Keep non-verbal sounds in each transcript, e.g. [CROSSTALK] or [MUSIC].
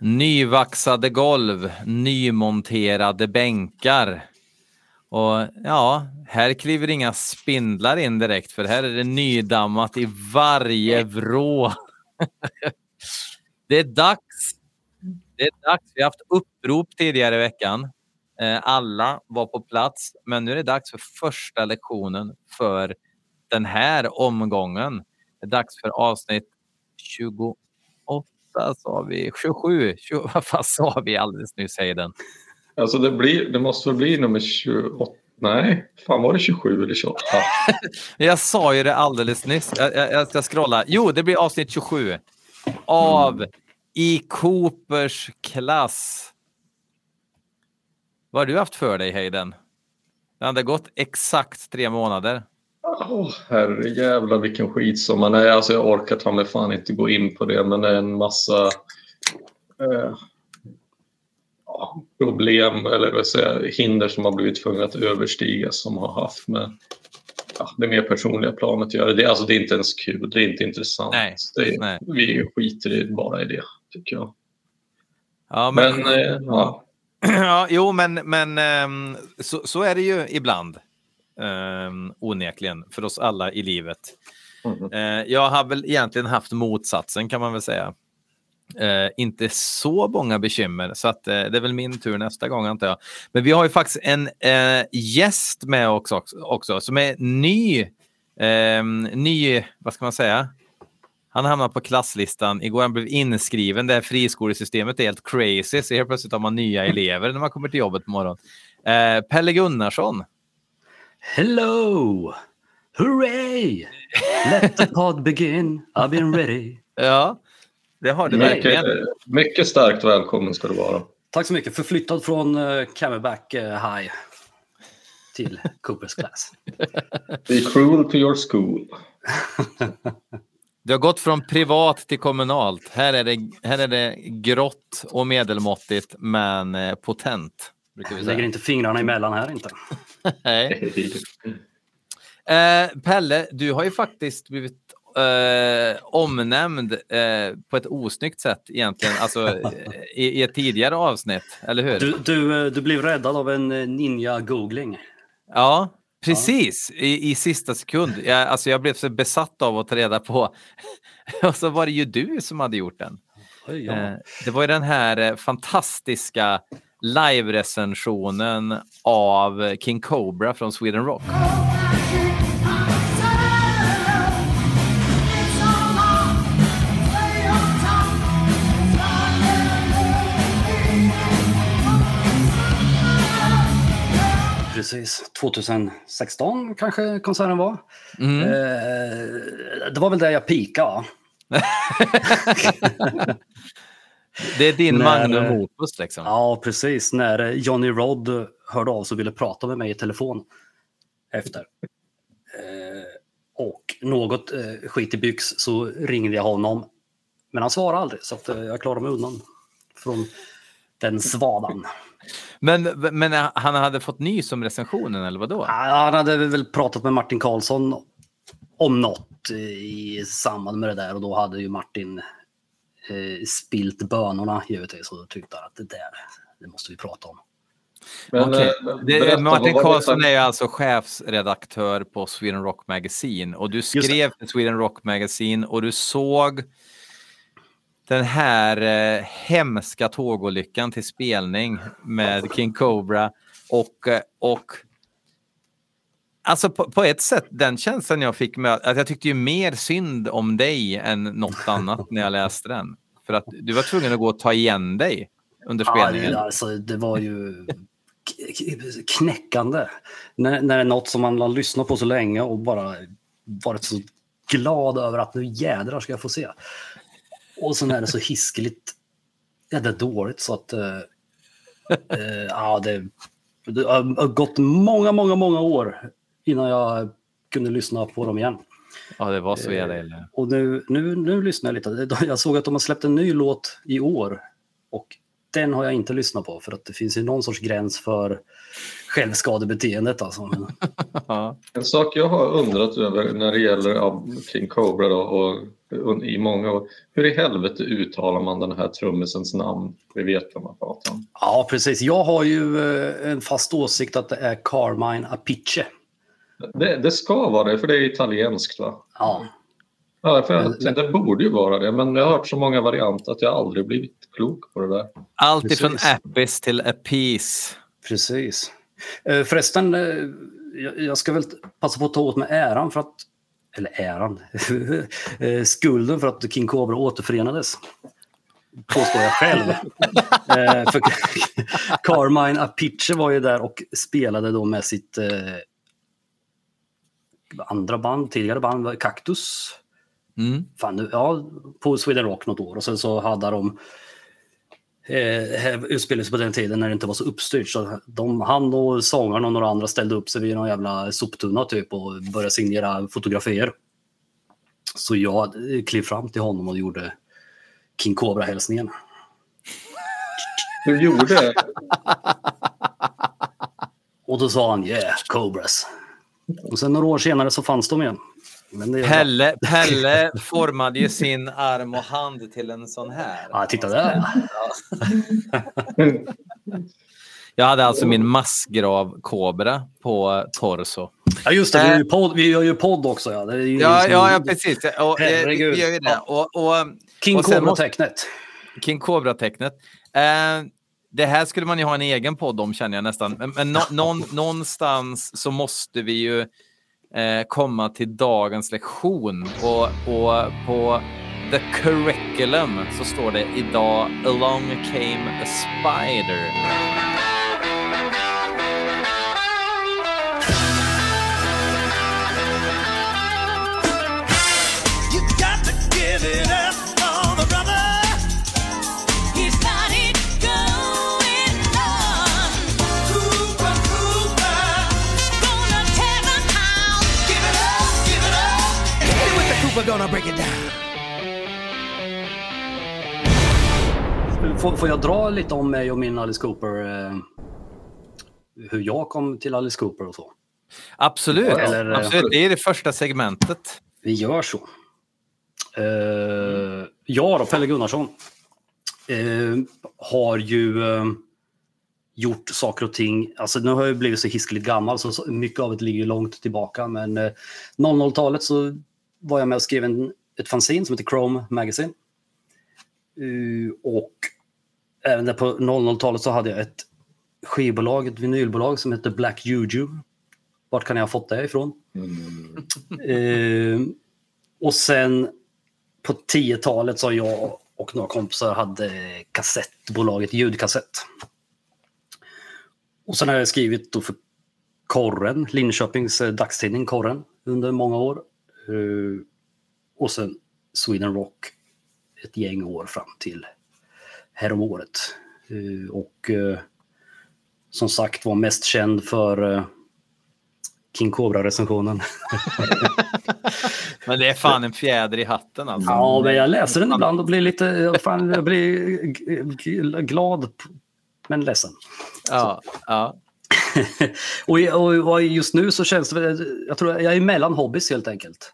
Nyvaxade golv, nymonterade bänkar. Och ja, här kliver inga spindlar in direkt för här är det nydammat i varje vrå. [LAUGHS] det är dags. Det är dags. Vi har haft upprop tidigare i veckan. Eh, alla var på plats, men nu är det dags för första lektionen för den här omgången. Det är dags för avsnitt 28 sa vi. 27. 20, [LAUGHS] vad fan sa vi alldeles nyss, Hayden? Alltså det, blir, det måste väl bli nummer 28? Nej, fan var det 27 eller 28? [LAUGHS] jag sa ju det alldeles nyss. Jag, jag, jag ska scrolla. Jo, det blir avsnitt 27 av mm. I Coopers klass. Vad har du haft för dig, Hayden? Det hade gått exakt tre månader. Oh, herrejävlar vilken skit som man är. Alltså jag orkar ta mig fan inte gå in på det, men det är en massa eh, problem eller vad säga, hinder som har blivit tvungna att överstiga som har haft med ja, det mer personliga planet att göra. Det, alltså, det är inte ens kul, det är inte intressant. Nej, är, nej. Vi skiter bara i det, tycker jag. Ja, men, men eh, ja. [CLEARS THROAT] ja, jo, men, men um, så, så, är det ju ibland. Um, onekligen, för oss alla i livet. Mm. Uh, jag har väl egentligen haft motsatsen kan man väl säga. Uh, inte så många bekymmer, så att, uh, det är väl min tur nästa gång antar jag. Men vi har ju faktiskt en gäst med också, också, som är ny, ehm, ny, vad ska man säga? Han hamnade på klasslistan igår. Han blev inskriven. Det här friskolesystemet är helt crazy. Så helt plötsligt har man nya elever när man kommer till jobbet på morgonen. Pelle Gunnarsson. Hello! Hooray! Let the [LAUGHS] pod begin. I've been ready. Ja, det har du verkligen. Mycket starkt välkommen ska du vara. Tack så mycket. Förflyttad från uh, Camelback uh, High till Coopers Class. [LAUGHS] Be cruel to your school. [LAUGHS] Du har gått från privat till kommunalt. Här är det, här är det grått och medelmåttigt men eh, potent. Jag lägger inte fingrarna emellan här inte. [LAUGHS] Nej. [LAUGHS] Eh, Pelle, du har ju faktiskt blivit eh, omnämnd eh, på ett osnyggt sätt egentligen, alltså i, i, ett tidigare avsnitt, eller hur? Du, du, eh, du blev räddad av en eh, ninja-googling. Ja, Precis, i, i sista sekund. Jag, alltså jag blev så besatt av att ta reda på. [LAUGHS] och så var det ju du som hade gjort den. Ja. Eh, det var ju den här eh, fantastiska live-recensionen av King Cobra från Sweden Rock. precis. 2016 kanske konserten var. Mm. Eh, det var väl där jag pikade. [LAUGHS] [LAUGHS] det är din när, magnum opus liksom. Ja, precis. När Johnny Rod hörde av sig och ville prata med mig i telefon efter. Eh, och något eh, skit i byx så ringde jag honom. Men han svarade aldrig så att, eh, jag klarade mig undan från den svadan. Men, men han hade fått ny som recensionen eller vadå? Han hade väl pratat med Martin Karlsson om något i samband med det där och då hade ju Martin eh, spilt bönorna givetvis och tyckte att det där, det måste vi prata om. Men, okay. Eh, det, Martin Karlsson är alltså chefsredaktör på Sweden Rock Magazine och du skrev till Sweden Rock Magazine och du såg den här eh, hemska tågolyckan till spelning med King Cobra och, eh, och Alltså på, på, ett sätt, den känslan jag fick med att jag tyckte ju mer synd om dig än något annat när jag läste den. För att du var tvungen att gå och ta igen dig under spelningen. Ja, alltså, det var ju knäckande. När, när det är något som man har lyssnat på så länge och bara varit så glad över att nu jädrar ska jag få se. Och sen är det så hiskeligt jävla dåligt så att... Uh, uh, ja, det, det har gått många, många, många år innan jag kunde lyssna på dem igen. Ja, det var så jävla illa. Och nu, nu, nu lyssnar jag lite. [LAUGHS] Jag såg att de har släppt en ny låt i år. Och den har jag inte lyssnat på för att det finns ju någon sorts gräns för självskadebeteendet. Alltså. [LAUGHS] En sak jag har undrat över när det gäller King Cobra då, och i många år. Hur i helvete uttalar man den här trummisens namn? Vi vet vad man pratar om. Ja, precis. Jag har ju eh, en fast åsikt att det är Carmine Apice. Det, det ska vara det, för det är italienskt va? Ja. Ja, för jag, det borde ju vara det, men jag har hört så många varianter att jag aldrig blivit klok på det där. Allt ifrån Appis till Appease. Precis. Eh, förresten, eh, jag ska väl passa på att ta åt mig äran för att eller äran, [LAUGHS] eh, skulden för att King Cobra återförenades. Påstår jag själv. [LAUGHS] för Carmine Apice var ju där och spelade då med sitt andra band, tidigare band, Cactus. Mm. Fan, ja, på Sweden Rock något år och sen så hade de eh, utspelades på den tiden när det inte var så uppstyrt. Så de, han och sångaren och några andra ställde upp sig vid någon jävla soptunna typ och började signera fotografier. Så jag klev fram till honom och gjorde King Cobra-hälsningen. Du gjorde? [LAUGHS] och då sa han yeah, Cobras. Och sen några år senare så fanns de igen. Pelle, Pelle formade ju sin arm och hand till en sån här. Ja, titta där. [LAUGHS] Jag hade alltså min massgrav-kobra på torso. Ja, just det. Vi gör ju podd, vi gör ju podd också. Ja, ja, liksom... ja, ja, precis. Och, eh, Herregud. Vi gör ju det. Och, och, King Cobra-tecknet. King Cobra-tecknet. Eh, det här skulle man ju ha en egen podd om känner jag nästan. Men, men no, någon, [LAUGHS] någonstans så måste vi ju eh, komma till dagens lektion. Och, och på the curriculum så står det idag Along came a spider. Gonna break it down. Får, får jag dra lite om mig och min Alice Cooper? Eh, hur jag kom till Alice Cooper och så? Absolut. Eller, eh, Absolut. Det är det första segmentet. Vi gör så. Uh, jag då, Pelle Gunnarsson, uh, har ju uh, gjort saker och ting. Alltså nu har jag blivit så hiskeligt gammal så mycket av det ligger långt tillbaka. Men 00-talet så var jag med och skrev en, ett fanzine som heter Chrome Magazine. Uh, och även där på 00-talet så hade jag ett skivbolag, ett vinylbolag som heter Black Juju. Vart kan jag ha fått det ifrån? Mm. Uh, och sen på 10-talet så jag och några kompisar hade kassettbolaget Ljudkassett. Och sen har jag skrivit då för Korren, Linköpings eh, dagstidning Korren, under många år. Uh, och sen Sweden Rock ett gäng år fram till häromåret. Uh, och uh, som sagt var mest känd för King Cobra-recensionen. [LAUGHS] men det är fan en fjäder i hatten alltså. Ja, men jag läser den ibland och blir lite, fan, jag blir glad men ledsen. Ja, ja. [LAUGHS] och, och, och, just nu så känns det, jag tror jag är mellan hobbys helt enkelt.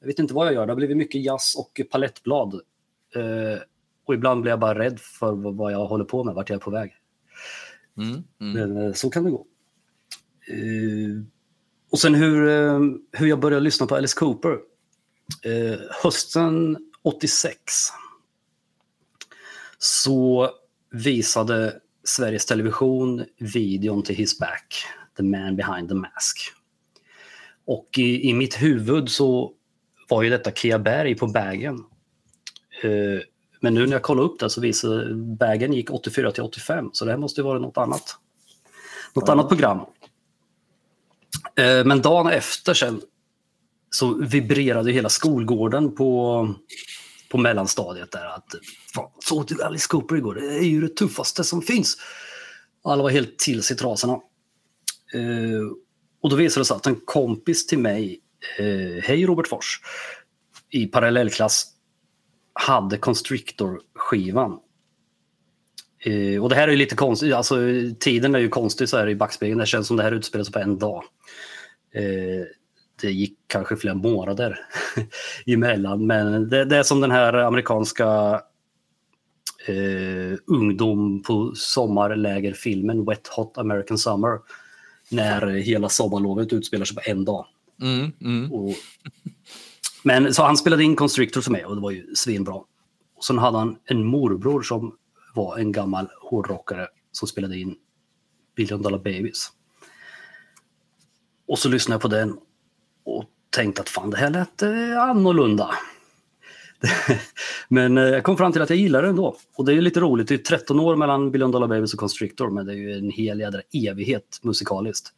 Jag vet inte vad jag gör. Det har blivit mycket jazz och palettblad. Eh, och ibland blir jag bara rädd för vad jag håller på med, vart jag är på väg. Mm, mm. Men eh, så kan det gå. Eh, och sen hur, eh, hur jag började lyssna på Alice Cooper. Eh, hösten 86 så visade Sveriges Television videon till His Back, The Man Behind the Mask. Och i, i mitt huvud så var ju detta Kia Berg på bagen. Uh, men nu när jag kollar upp det så visar bagen gick 84 till 85 så det här måste ju vara något annat. Något ja. annat program. Uh, men dagen efter sen så vibrerade hela skolgården på, på mellanstadiet där att såg du Alice Cooper igår? Det är ju det tuffaste som finns. Alla var helt till sig trasorna. Uh, och då visade det sig att en kompis till mig eh, Hej Robert Fors i parallellklass hade Constrictor-skivan. Eh, och det här är lite konstigt, alltså tiden är ju konstig så här i backspegeln. Det känns som det här utspelar sig på en dag. Eh, det gick kanske flera månader [LAUGHS] emellan, men det, det är som den här amerikanska eh, ungdom på sommarlägerfilmen Wet Hot American Summer. När hela sommarlovet utspelar sig på en dag. Mm, mm. Och, men så han spelade in Constrictor som mig och det var ju svinbra. Och sen hade han en morbror som var en gammal hårdrockare som spelade in Billion Dollar Babies. Och så lyssnade jag på den och tänkte att fan det här lät eh, annorlunda. [LAUGHS] men eh, jag kom fram till att jag gillar det ändå. Och det är ju lite roligt, det är 13 år mellan Billion Dollar Babies och Constrictor men det är ju en hel jädra evighet musikaliskt.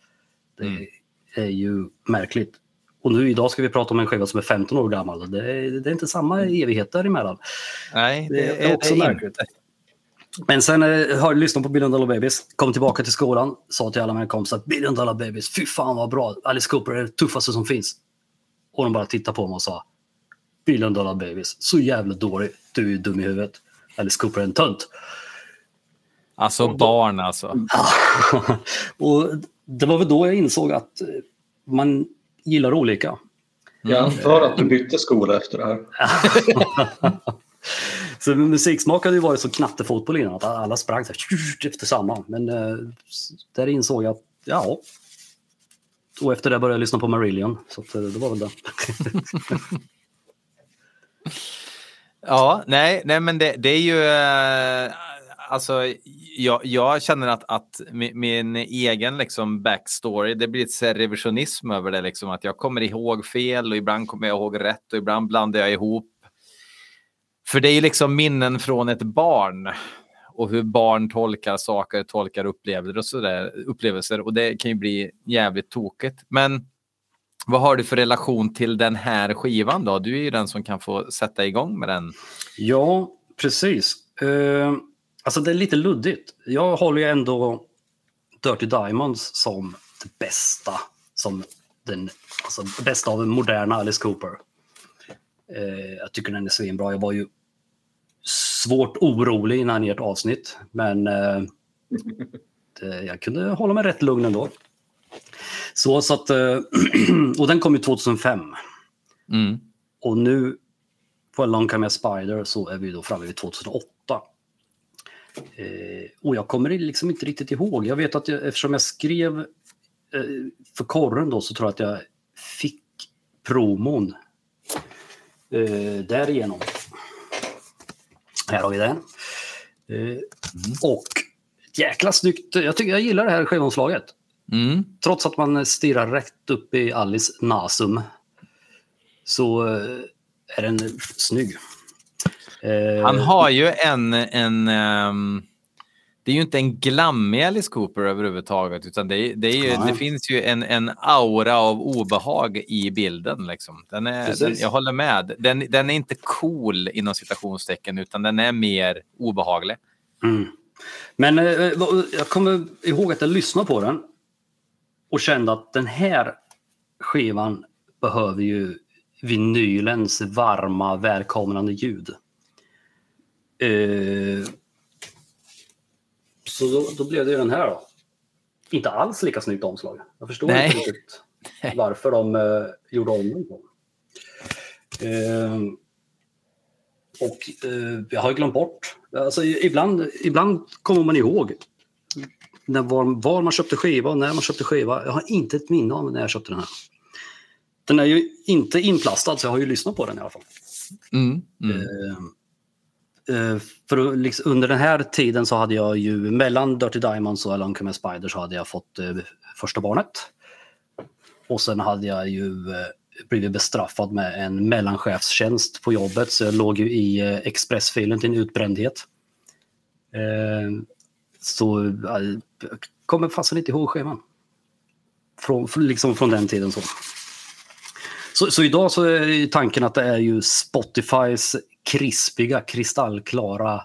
Det mm. Är ju märkligt. Och nu idag ska vi prata om en skiva som är 15 år gammal. Det är, det är inte samma evighet däremellan. Nej, det, det är också det är märkligt. Inte. Men sen eh, har jag lyssnat på Billion Dollar Babies, kom tillbaka till skolan, sa till alla mina kompisar att Billion Dollar Babies, fy fan vad bra, Alice Cooper är det tuffaste som finns. Och de bara tittade på mig och sa Billion Dollar Babies, så jävla dålig, du är dum i huvudet. Alice Cooper är en tönt. Alltså barn alltså. [LAUGHS] och det var väl då jag insåg att man gillar olika. Jag antar att du bytte skola efter det här. [LAUGHS] så musiksmak hade ju varit så knattefotboll innan, att alla sprang så här, efter samma. Men äh, där insåg jag att, ja. Och efter det började jag lyssna på Marillion, så att, eh, det var väl det. [LAUGHS] ja, nej, nej men det, det är ju... Alltså, jag, jag, känner att, att min, min, egen liksom backstory, det blir ett revisionism över det. Liksom, att jag kommer ihåg fel och ibland kommer jag ihåg rätt och ibland blandar jag ihop. För det är ju liksom minnen från ett barn och hur barn tolkar saker, tolkar upplevelser och, så där upplevelser och det kan ju bli jävligt tokigt. Men vad har du för relation till den här skivan då? Du är ju den som kan få sätta igång med den. Ja, precis. Uh, alltså det är lite luddigt. Jag håller ju ändå Dirty Diamonds som det bästa. Som den alltså, bästa av moderna Alice Cooper. Uh, jag tycker den är svinbra. Jag var ju svårt orolig innan ert avsnitt, men uh, det, jag kunde hålla mig rätt lugn ändå. Så, så att, eh, [CLEARS THROAT] och den kom ju 2005. Mm. Och nu på Long Come Spider så är vi då framme vid 2008. Eh, och jag kommer liksom inte riktigt ihåg. Jag vet att jag, eftersom jag skrev eh, för korren då så tror jag att jag fick promon eh, därigenom. Här har vi den. Eh. Och jäkla snyggt. Jag, tycker, jag gillar det här skivomslaget. Mm. Trots att man stirrar rätt upp i Alice nasum så eh, är den snygg. Eh, Han har ju en, en um, det är ju inte en glammig Alice Cooper överhuvudtaget utan det, det, är ju, det finns ju en, en aura av obehag i bilden. Liksom. Den är, den, jag håller med. Den, den är inte cool inom citationstecken utan den är mer obehaglig. Mm. Men eh, jag kommer ihåg att jag lyssnade på den och kände att den här skivan behöver ju vinylens varma, välkomnande ljud. Uh, så då, då, blev det ju den här då. Inte alls lika snyggt omslag. Jag förstår Nej. inte riktigt varför de uh, gjorde om den. Uh, och jag har glömt bort. Alltså, ibland, ibland kommer man ihåg när var, var, man köpte skiva och när man köpte skiva. Jag har inte ett minne av när jag köpte den här. Den är ju inte inplastad så jag har ju lyssnat på den i alla fall. Mm, mm. Eh, för liksom, under den här tiden så hade jag ju mellan Dirty Diamonds och Along Come Spider så hade jag fått eh, första barnet. Och sen hade jag ju eh, blivit bestraffad med en mellanchefstjänst på jobbet så jag låg ju i eh, expressfilen till en utbrändhet. Så jag kommer fasen inte ihåg scheman. Från, liksom från den tiden. Så. Så, så idag så är tanken att det är ju Spotifys krispiga, kristallklara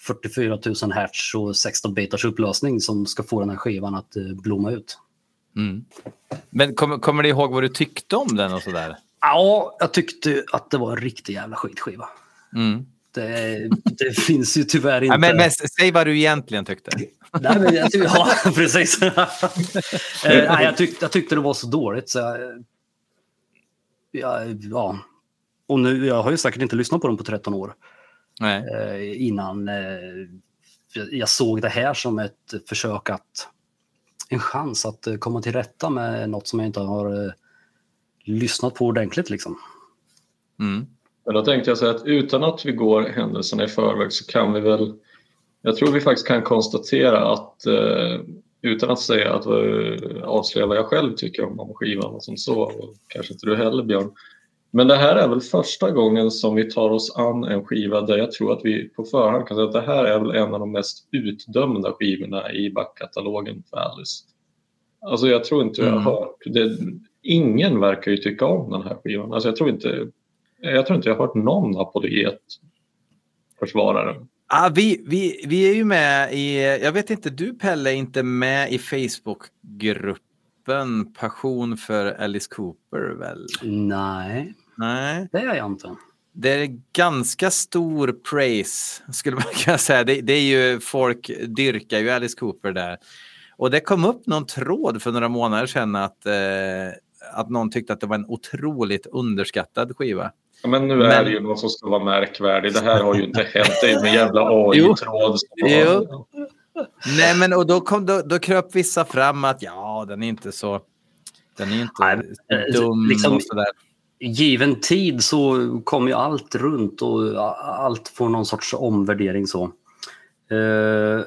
44 000 hertz och 16 bitars upplösning som ska få den här skivan att eh, blomma ut. Mm. Men kommer, kommer du ihåg vad du tyckte om den och sådär? Ja, jag tyckte att det var en riktig jävla skitskiva. Mm. Det, det finns ju tyvärr inte. Ja, men, men, säg vad du egentligen tyckte. Nej, men jag tyck, ja, [LAUGHS] precis. Eh, nej, jag, tyck, jag tyckte det var så dåligt så jag, ja, ja. Och nu, jag har ju säkert inte lyssnat på dem på 13 år. Nej. Eh, innan eh, jag såg det här som ett försök att en chans att komma till rätta med något som jag inte har lyssnat på ordentligt. Liksom. Mm. Men då tänkte jag säga att utan att vi går händelserna i förväg så kan vi väl jag tror vi faktiskt kan konstatera att eh, utan att säga att eh, avslöja vad jag själv tycker om, om skivan och som så, och kanske inte du heller Björn. Men det här är väl första gången som vi tar oss an en skiva där jag tror att vi på förhand kan säga att det här är väl en av de mest utdömda skivorna i backkatalogen för Alice. Alltså jag tror inte jag har mm. hört, det, ingen verkar ju tycka om den här skivan. Alltså jag tror inte, jag tror inte jag har hört någon apologet försvara den. Ah, vi, vi, vi är ju med i, jag vet inte, du Pelle är inte med i Facebookgruppen Passion för Alice Cooper väl? Nej, Nej. det är jag inte. Det är ganska stor praise skulle man [LAUGHS] kunna säga. Det, det är ju folk dyrkar ju Alice Cooper där. Och det kom upp någon tråd för några månader sedan att, eh, att någon tyckte att det var en otroligt underskattad skiva. Ja, men nu är det ju något som ska vara märkvärdigt. Det här har ju inte hänt. Det är en jävla [LAUGHS] AI-tråd. Nej, men och då, kom, då, då kröp vissa fram att ja, den är inte så... Den är inte Nej, dum liksom, och sådär. Given tid så kommer ju allt runt och allt får någon sorts omvärdering så. Eh,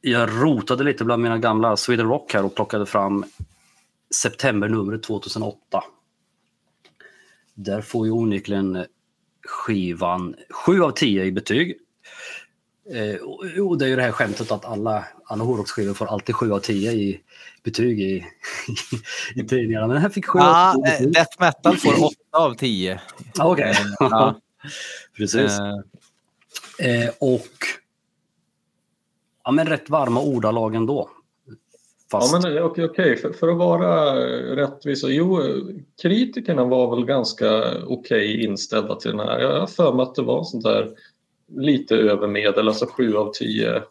jag rotade lite bland mina gamla Sweden Rock här och plockade fram septembernumret 2008. Där får ju onekligen skivan 7 av 10 i betyg. Eh, och det är ju det här skämtet att alla, alla hårdrocksskivor får alltid 7 av 10 i betyg i, i, [LAUGHS] i tidningarna. Men den här fick 7 ja, av 10. Death metal får 8 av 10. Okej. Okay. Eh, [LAUGHS] ja. Precis. Eh. eh, och ja, men rätt varma ordalag ändå. Fast... Ja, men okej, okay, okay. För, för, att vara rättvis. Jo, kritikerna var väl ganska okej okay inställda till den här. Jag har för mig att det var sånt där lite över medel, alltså 7 av 10.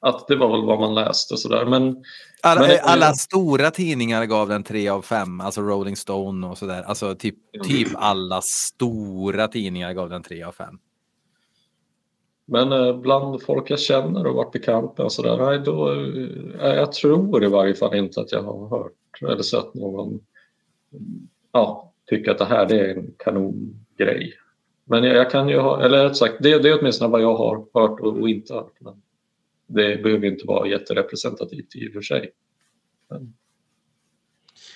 Att det var väl vad man läste sådär. Men, alla, men, alla stora tidningar gav den 3 av 5, alltså Rolling Stone och sådär. Alltså typ, typ alla stora tidningar gav den 3 av 5. Men eh, bland folk jag känner och varit bekant med och sådär, nej då, eh, jag tror i varje fall inte att jag har hört eller sett någon ja, tycka att det här det är en kanongrej. Men jag, jag kan ju ha, eller rätt sagt, det, det är åtminstone vad jag har hört och, och inte hört. Men det behöver inte vara jätterepresentativt i och för sig. Men,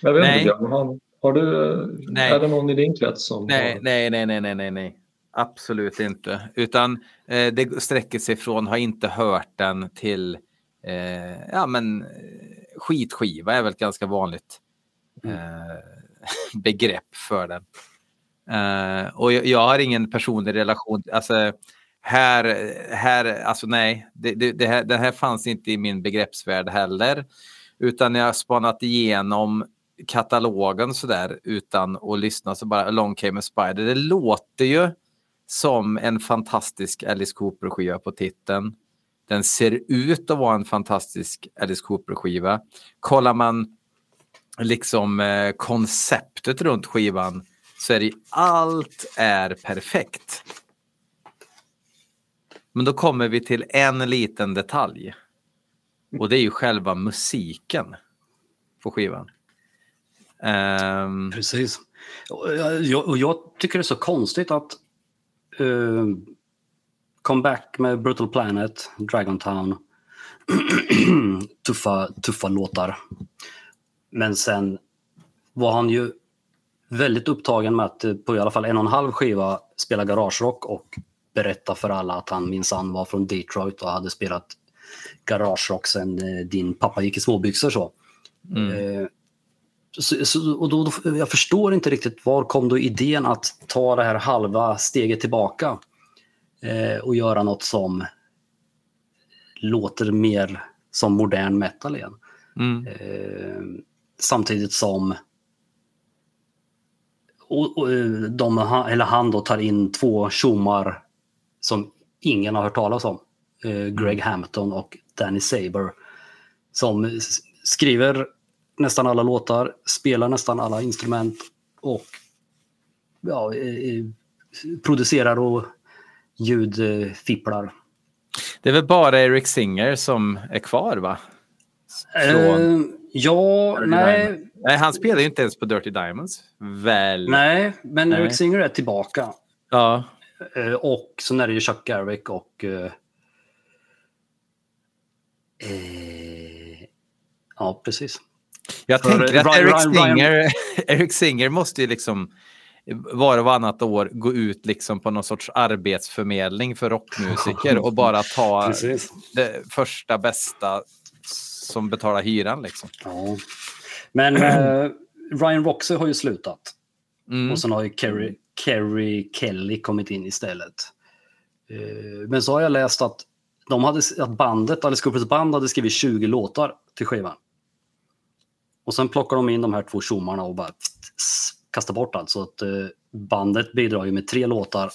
jag vet nej. inte, har, har du, nej. är det någon i din krets som nej, har... Nej, nej, nej, nej, nej, nej. Absolut inte. Utan eh, det sträcker sig från har inte hört den till eh, ja, men, eh, skitskiva är väl ett ganska vanligt mm. eh, [LAUGHS] begrepp för den. Uh, och jag, jag, har ingen personlig relation. Alltså, här, här, alltså nej, det, det, det, här, det här fanns inte i min begreppsvärld heller. Utan jag har spanat igenom katalogen sådär utan att lyssna så bara Along came a spider. Det låter ju som en fantastisk Alice Cooper-skiva på titeln. Den ser ut att vara en fantastisk Alice Cooper-skiva. Kollar man liksom eh, konceptet runt skivan så är det allt är perfekt. Men då kommer vi till en liten detalj. Och det är ju själva musiken på skivan. Um... Precis. Och jag, och jag tycker det är så konstigt att eh, uh, comeback med Brutal Planet, Dragon Town. [CLEARS THROAT] tuffa, tuffa låtar. Men sen var han ju väldigt upptagen med att eh, på i alla fall en och en halv skiva spela garagerock och berätta för alla att han minsann var från Detroit och hade spelat garagerock sen eh, din pappa gick i småbyxor. Så. Mm. Eh, så, så, och då, då, jag förstår inte riktigt var kom då idén att ta det här halva steget tillbaka eh, och göra något som låter mer som modern metal igen. Mm. Eh, samtidigt som och, och de, eller han då tar in två tjommar som ingen har hört talas om. Eh, Greg Hampton och Danny Saber. Som skriver nästan alla låtar, spelar nästan alla instrument och ja, producerar och ljudfipplar. Det är väl bara Eric Singer som är kvar va? Från... Ja, nej. Nej, han spelar ju inte ens på Dirty Diamonds. Väl? Nej, men nej. Eric Singer är tillbaka. Ja. Uh, och så är det ju Chuck Garwick och... Uh, ja, precis. Jag För tänker att Eric Singer, [LAUGHS] Eric Singer måste ju liksom var och varannat år gå ut liksom på någon sorts arbetsförmedling för rockmusiker [LAUGHS] och bara ta det första bästa som betalar hyran. Liksom. Ja. Men eh, Ryan Roxy har ju slutat. Mm. Och sen har ju Kerry, Kerry Kelly kommit in istället. Eh, men så har jag läst att, de hade, att bandet, Alice Coopers band hade skrivit 20 låtar till skivan. Och sen plockar de in de här två tjommarna och bara kastar bort allt. Så att eh, bandet bidrar ju med tre låtar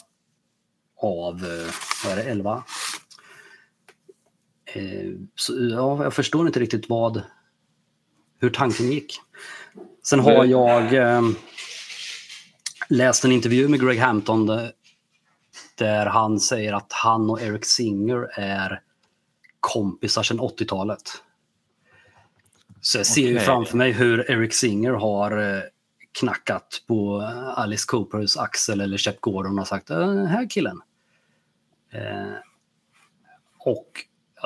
av eh, vad är det, 11 så, ja, jag förstår inte riktigt vad, hur tanken gick. Sen har jag läst en intervju med Greg Hampton där han säger att han och Eric Singer är kompisar sedan 80-talet. Så jag ser okay. ju framför mig hur Eric Singer har knackat på Alice Coopers axel eller Shep Gordon och sagt äh, här killen. Eh, och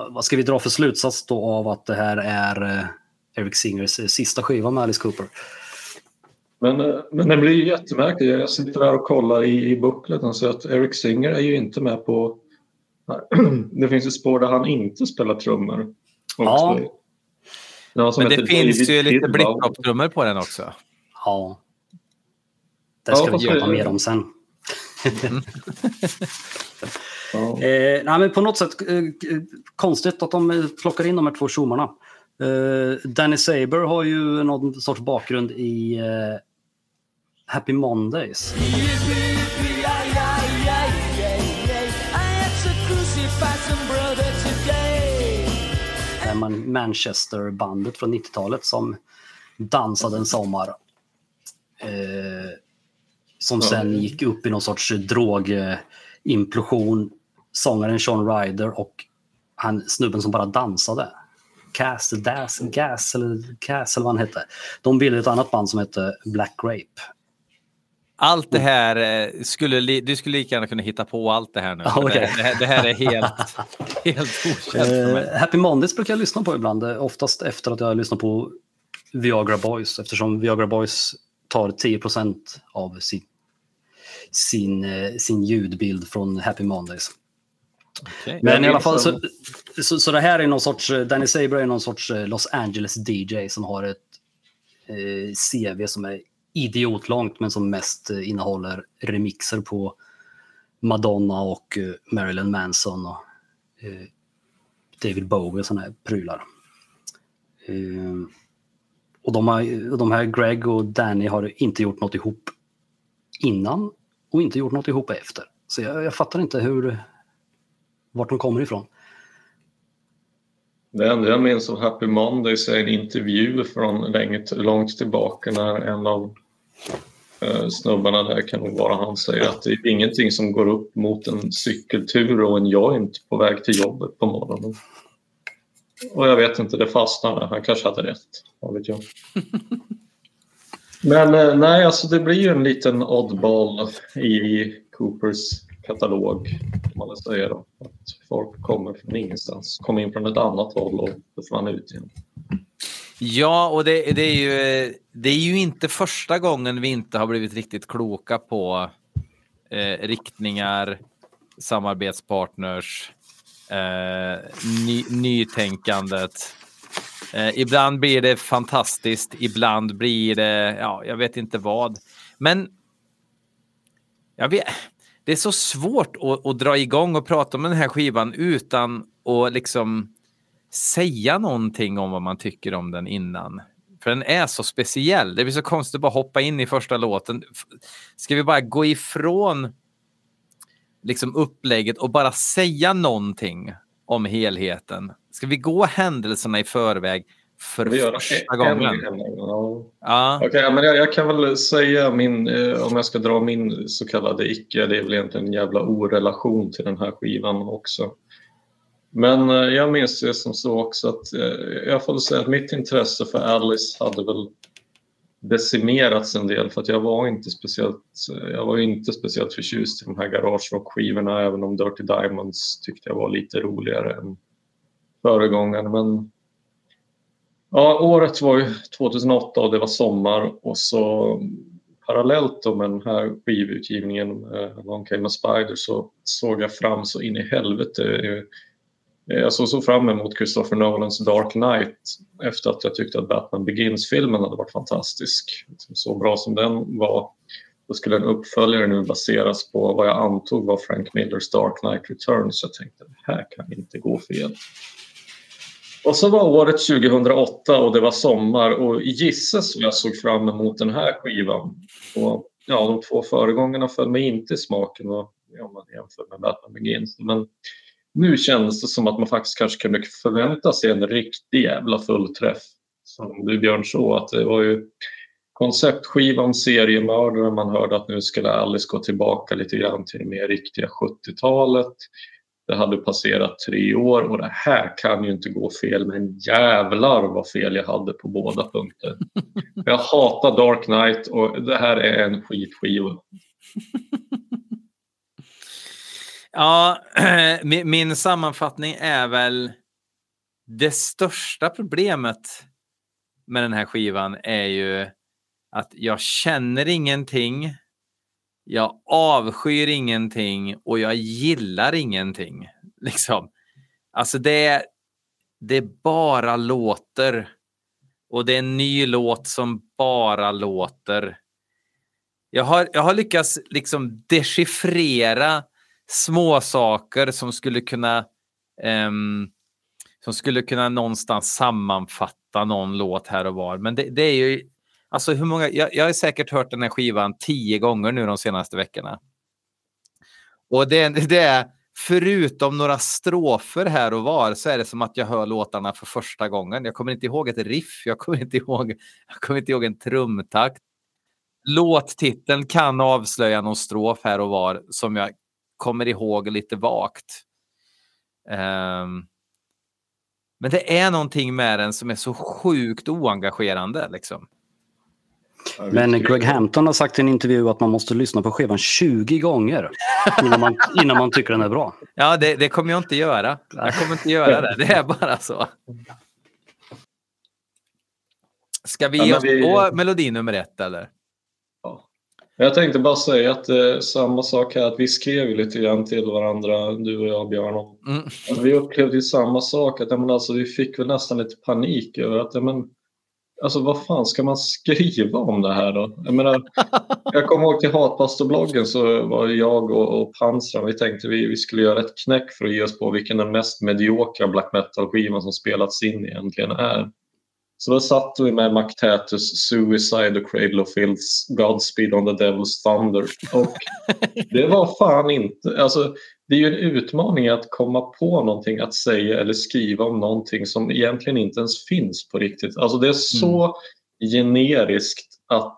vad ska vi dra för slutsats då av att det här är eh, Eric Singers eh, sista skiva med Alice Cooper? Men, eh, men det blir ju jättemärkligt. Jag sitter där och kollar i, i bookleten så att Eric Singer är ju inte med på... [CLEARS THROAT] Det finns ett spår där han inte spelar trummor. Ja. Men det finns ju lite blipploppstrummor på den också. Ja. Det ska ja, vi prata mer om sen. Mm. [LAUGHS] ja. eh, nej, men på något sätt eh, konstigt att de plockar in de här två tjommarna. Eh, Danny Saber har ju någon sorts bakgrund i eh, Happy Mondays. Manchester-bandet från 90-talet som dansade en sommar. Eh, som sen gick upp i någon sorts drogimplosion. Sångaren Sean Ryder och han, snubben som bara dansade. Cass, Das, Gas eller Cass eller vad han hette. De bildade ett annat band som hette Black Grape. Allt det här eh, skulle du skulle lika gärna kunna hitta på allt det här nu. [LAUGHS] okay. det, här, det, här, är helt, [LAUGHS] helt okänt för mig. Uh, Happy Mondays brukar jag lyssna på ibland, eh, oftast efter att jag har lyssnat på Viagra Boys eftersom Viagra Boys tar 10% av sin, sin, eh, sin ljudbild från Happy Mondays. Okay. Men i alla fall så, så, så, det här är någon sorts, Danny Saber är någon sorts eh, Los Angeles DJ som har ett eh, CV som är idiotlångt men som mest eh, innehåller remixer på Madonna och eh, Marilyn Manson och eh, David Bowie och sådana här prylar. Eh, och de, har, de här Greg och Danny har inte gjort något ihop innan och inte gjort något ihop efter. Så jag, jag fattar inte hur, vart de kommer ifrån. Det enda jag minns av Happy Mondays är en intervju från länge, långt tillbaka när en av eh, snubbarna där kan nog vara han säger att det är ingenting som går upp mot en cykeltur och en joint på väg till jobbet på morgonen. Och jag vet inte, det fastnade. Han kanske hade rätt. Vad vet jag. [LAUGHS] Men eh, nej, alltså det blir ju en liten oddball i Coopers katalog. Kan man säga då. Att folk kommer från ingenstans, kommer in från ett annat håll och försvann ut igen. Ja, och det, det, är ju, det är ju inte första gången vi inte har blivit riktigt kloka på eh, riktningar, samarbetspartners, eh, ny, nytänkandet. Eh, ibland blir det fantastiskt, ibland blir det, ja, jag vet inte vad. Men jag vet, det är så svårt att, att dra igång och prata om den här skivan utan att liksom säga någonting om vad man tycker om den innan. För den är så speciell. Det blir så konstigt att bara hoppa in i första låten. Ska vi bara gå ifrån liksom upplägget och bara säga någonting om helheten? Ska vi gå händelserna i förväg för vi första gången? Ja. Ja. Okay, men jag, jag, kan väl säga min, eh, om jag ska dra min så kallade icke, det är väl egentligen en jävla orelation till den här skivan också. Men eh, jag minns det som så också att eh, jag får säga att mitt intresse för Alice hade väl decimerats en del för att jag var inte speciellt, jag var inte speciellt förtjust i de här garage skivorna även om Dirty Diamonds tyckte jag var lite roligare än föregångaren. Men ja, året var ju 2008 och det var sommar och så parallellt då med den här skivutgivningen eh, Long Came a Spider så såg jag fram så in i helvete eh, Eh, jag såg så fram emot Christopher Nolans Dark Knight efter att jag tyckte att Batman Begins-filmen hade varit fantastisk. Så bra som den var, då skulle en uppföljare nu baseras på vad jag antog var Frank Millers Dark Knight Returns. Jag tänkte det här kan inte gå fel. Och så var året 2008 och det var sommar och gisses jag såg fram emot den här skivan. Och, ja, de två föregångarna föll mig inte i smaken och, om man jämför med Batman Begins. Men nu känns det som att man faktiskt kanske kunde förvänta sig en riktig jävla fullträff. Som du Björn så att det var ju konceptskivan Seriemördare. Man hörde att nu skulle Alice gå tillbaka lite grann till det mer riktiga 70-talet. Det hade passerat tre år och det här kan ju inte gå fel men jävlar vad fel jag hade på båda punkter. [LAUGHS] Jag hatar Dark Knight och det här är en skitskiva. Ja, [CLEARS THROAT] min sammanfattning är väl det största problemet med den här skivan är ju att jag känner ingenting. Jag avskyr ingenting och jag gillar ingenting. [LAUGHS] Liksom. Alltså det, det bara låter. Och det är en ny låt som bara låter. Jag har, jag har lyckats liksom dechiffrera små saker som skulle kunna um, som skulle kunna någonstans sammanfatta någon låt här och var. Men det, det är ju, alltså hur många, jag, jag har säkert hört den här skivan tio gånger nu de senaste veckorna. Och det, det är, förutom några strofer här och var, så är det som att jag hör låtarna för första gången. Jag kommer inte ihåg ett riff, jag kommer inte ihåg, jag kommer inte ihåg en trumtakt. Låttiteln kan avslöja någon strof här och var som jag kommer ihåg lite vagt. Um, men det är någonting med den som är så sjukt oengagerande. Liksom. Men Greg Hampton har sagt i en intervju att man måste lyssna på skivan 20 gånger innan man, [LAUGHS] innan man tycker den är bra. Ja, det, det kommer jag inte göra. Jag kommer inte göra det. Det är bara så. Ska vi ge oss på melodi nummer ett eller? Jag tänkte bara säga att eh, samma sak här, att vi skrev lite grann till varandra, du och jag Björn. Om, mm. vi upplevde ju samma sak, att men, alltså, vi fick väl nästan lite panik över att men, alltså, vad fan ska man skriva om det här då? Jag, menar, [LAUGHS] jag kommer ihåg till Hatpastorbloggen så var jag och, och Pansran, vi tänkte vi, vi skulle göra ett knäck för att ge oss på vilken den mest mediokra black metal-skivan som spelats in egentligen är. Så då satt vi med Mactatus Suicide och Cradle of Filths Godspeed on the Devil's Thunder. Och [LAUGHS] det var fan inte... Alltså, det är ju en utmaning att komma på någonting att säga eller skriva om någonting som egentligen inte ens finns på riktigt. Alltså det är så mm. generiskt att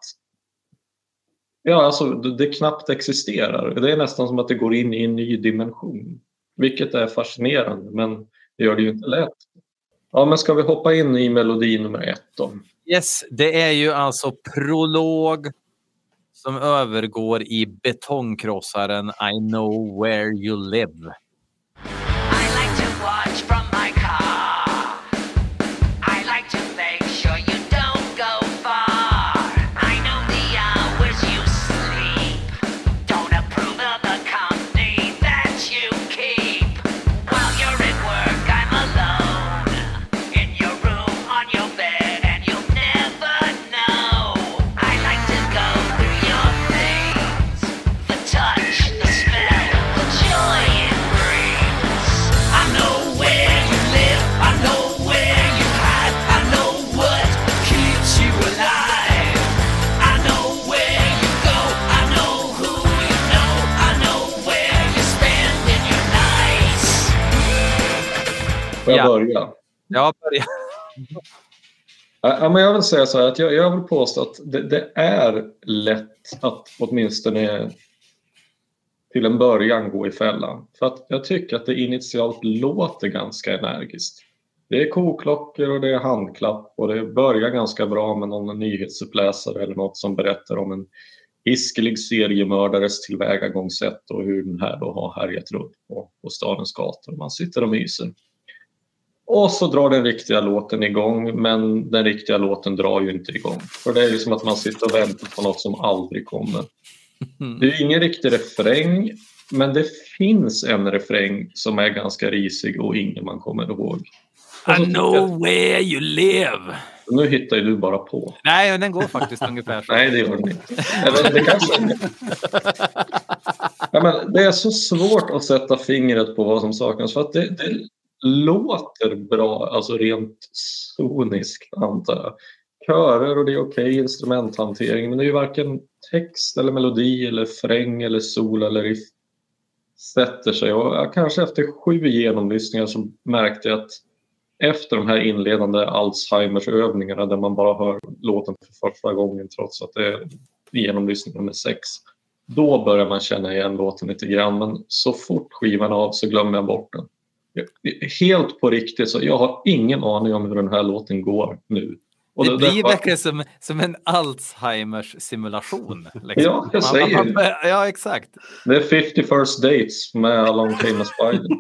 Ja, alltså det knappt existerar. Det är nästan som att det går in i en ny dimension. Vilket är fascinerande, men det gör det ju inte lätt. Ja, men ska vi hoppa in i melodi nummer ett då? Yes, det är ju alltså prolog som övergår i betongkrossaren I know where you live. Får jag ja. börja? Ja, börja. Ja, men jag vill säga så här att jag, jag vill påstå att det, det, är lätt att åtminstone till en början gå i fällan. För att jag tycker att det initialt låter ganska energiskt. Det är koklockor och det är handklapp och det börjar ganska bra med någon nyhetsuppläsare eller något som berättar om en hiskelig seriemördares tillvägagångssätt och hur den här då har härjat runt på, på stadens gator. Man sitter och myser. Och så drar den riktiga låten igång men den riktiga låten drar ju inte igång. För det är ju som att man sitter och väntar på något som aldrig kommer. Det är ingen riktig refräng men det finns en refräng som är ganska risig och ingen man kommer ihåg. I know where you live. Nu hittar ju du bara på. Nej, den går faktiskt ungefär så. [LAUGHS] Nej, det gör den inte. Eller det kanske [LAUGHS] ja, men Det är så svårt att sätta fingret på vad som saknas för att det, det låter bra, alltså rent soniskt antar jag. Körer och det är okej okay, instrumenthantering men det är ju varken text eller melodi eller fräng eller sol eller riff sätter sig och kanske efter sju genomlyssningar så märkte jag att efter de här inledande Alzheimers övningarna där man bara hör låten för första gången trots att det är genomlyssning nummer sex. Då börjar man känna igen låten lite grann men så fort skivan av så glömmer jag bort den. Helt på riktigt, så jag har ingen aning om hur den här låten går nu. Och det, det blir var... verkligen som, som en Alzheimers simulation. Liksom. Ja, jag säger man, man, Ja, exakt. Det är 50 first dates med Along Came Spider. [LAUGHS]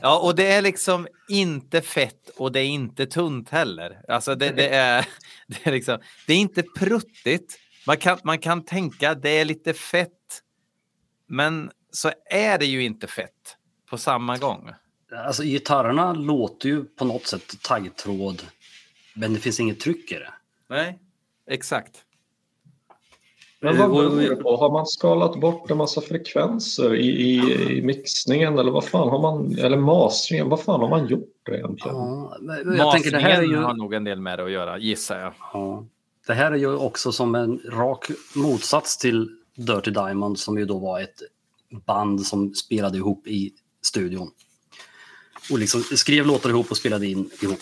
Ja, och det är liksom inte fett och det är inte tunt heller. Alltså det, det är, [LAUGHS] det, är liksom, det är inte pruttigt. Man kan, man kan tänka att det är lite fett, men så är det ju inte fett på samma gång. Alltså gitarrerna låter ju på något sätt taggtråd, men det finns inget tryck i det. Nej, exakt. Men vad beror det på? Har man skalat bort en massa frekvenser i, i, i, mixningen eller vad fan har man, eller masteringen, vad fan har man gjort egentligen? Ja, jag tänker det här är ju... har nog en del med det att göra, gissar jag. Ja. Det här är ju också som en rak motsats till Dirty Diamond som ju då var ett band som spelade ihop i studion. Och liksom skrev låtar ihop och spelade in ihop.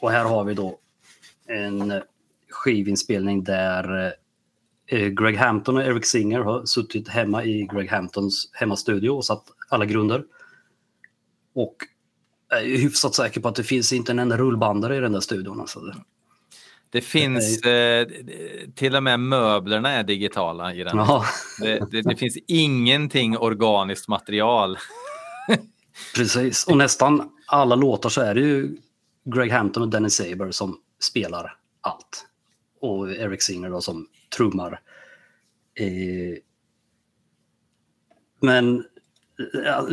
Och här har vi då en skivinspelning där Eh, Greg Hampton och Eric Singer har suttit hemma i Greg Hamptons hemmastudio och satt alla grunder. Och jag är hyfsat säker på att det finns inte en enda rullbandare i den där studion. Alltså. Det finns eh, till och med möblerna är digitala i den. Ja. Det, det, det, finns ingenting organiskt material. [LAUGHS] [LAUGHS] Precis, och nästan alla låtar så är det ju Greg Hampton och Dennis Saber som spelar allt. Och Eric Singer då som trummar. Eh, men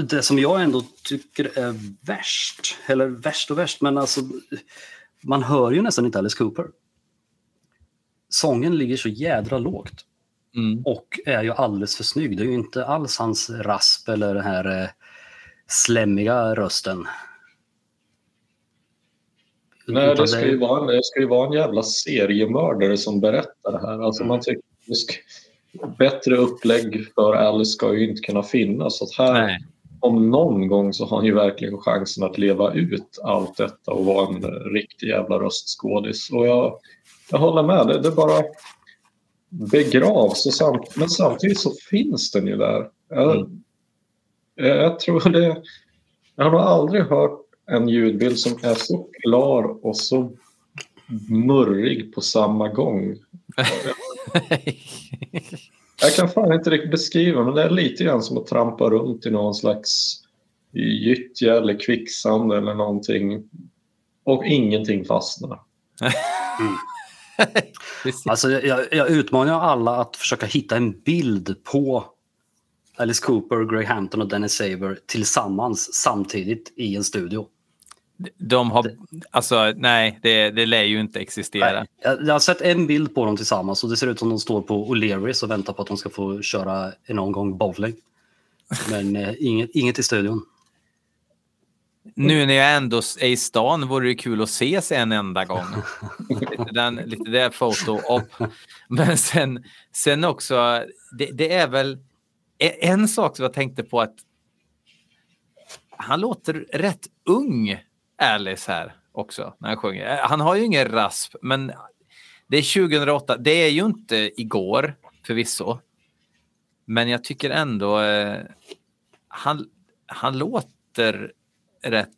det som jag ändå tycker är värst, eller värst och värst, men alltså man hör ju nästan inte Alice Cooper. Sången ligger så jädra lågt. Mm. Och är ju alldeles för snygg. Det är ju inte alls hans rasp eller den här eh, slämmiga rösten. Nej, det ska, ju vara en, det ska ju vara en jävla seriemördare som berättar det här. Alltså man tycker ska, bättre upplägg för Alice ska ju inte kunna finnas. Så här, Nej. om någon gång så har han ju verkligen chansen att leva ut allt detta och vara en riktig jävla röstskådis. Och jag, jag håller med, det, det bara begravs. Och samt, men samtidigt så finns den ju där. Mm. Jag tror det... Jag har nog aldrig hört en ljudbild som är så klar och så murrig på samma gång. [LAUGHS] Jag kan fan inte riktigt beskriva men det är lite grann som att trampa runt i någon slags gyttja eller kvicksand eller någonting och ingenting fastnar. [LAUGHS] Mm. alltså, jag, jag utmanar alla att försöka hitta en bild på Alice Cooper, Greg Hampton och Dennis Saver tillsammans samtidigt i en studio. De har, alltså nej, det, det lär ju inte existera. Jag, jag, har sett en bild på dem tillsammans och det ser ut som de står på O'Learys och väntar på att de ska få köra en omgång bowling. Men eh, inget, inget i studion. Nu när jag ändå är i stan vore det kul att ses en enda gång. [LAUGHS] lite, den, lite där foto upp. Men sen, sen också, det, det är väl en sak som jag tänkte på att han låter rätt ung, Alice här också, när han sjunger. Han har ju ingen rasp, men det är 2008. Det är ju inte igår, förvisso. Men jag tycker ändå eh, han, han låter rätt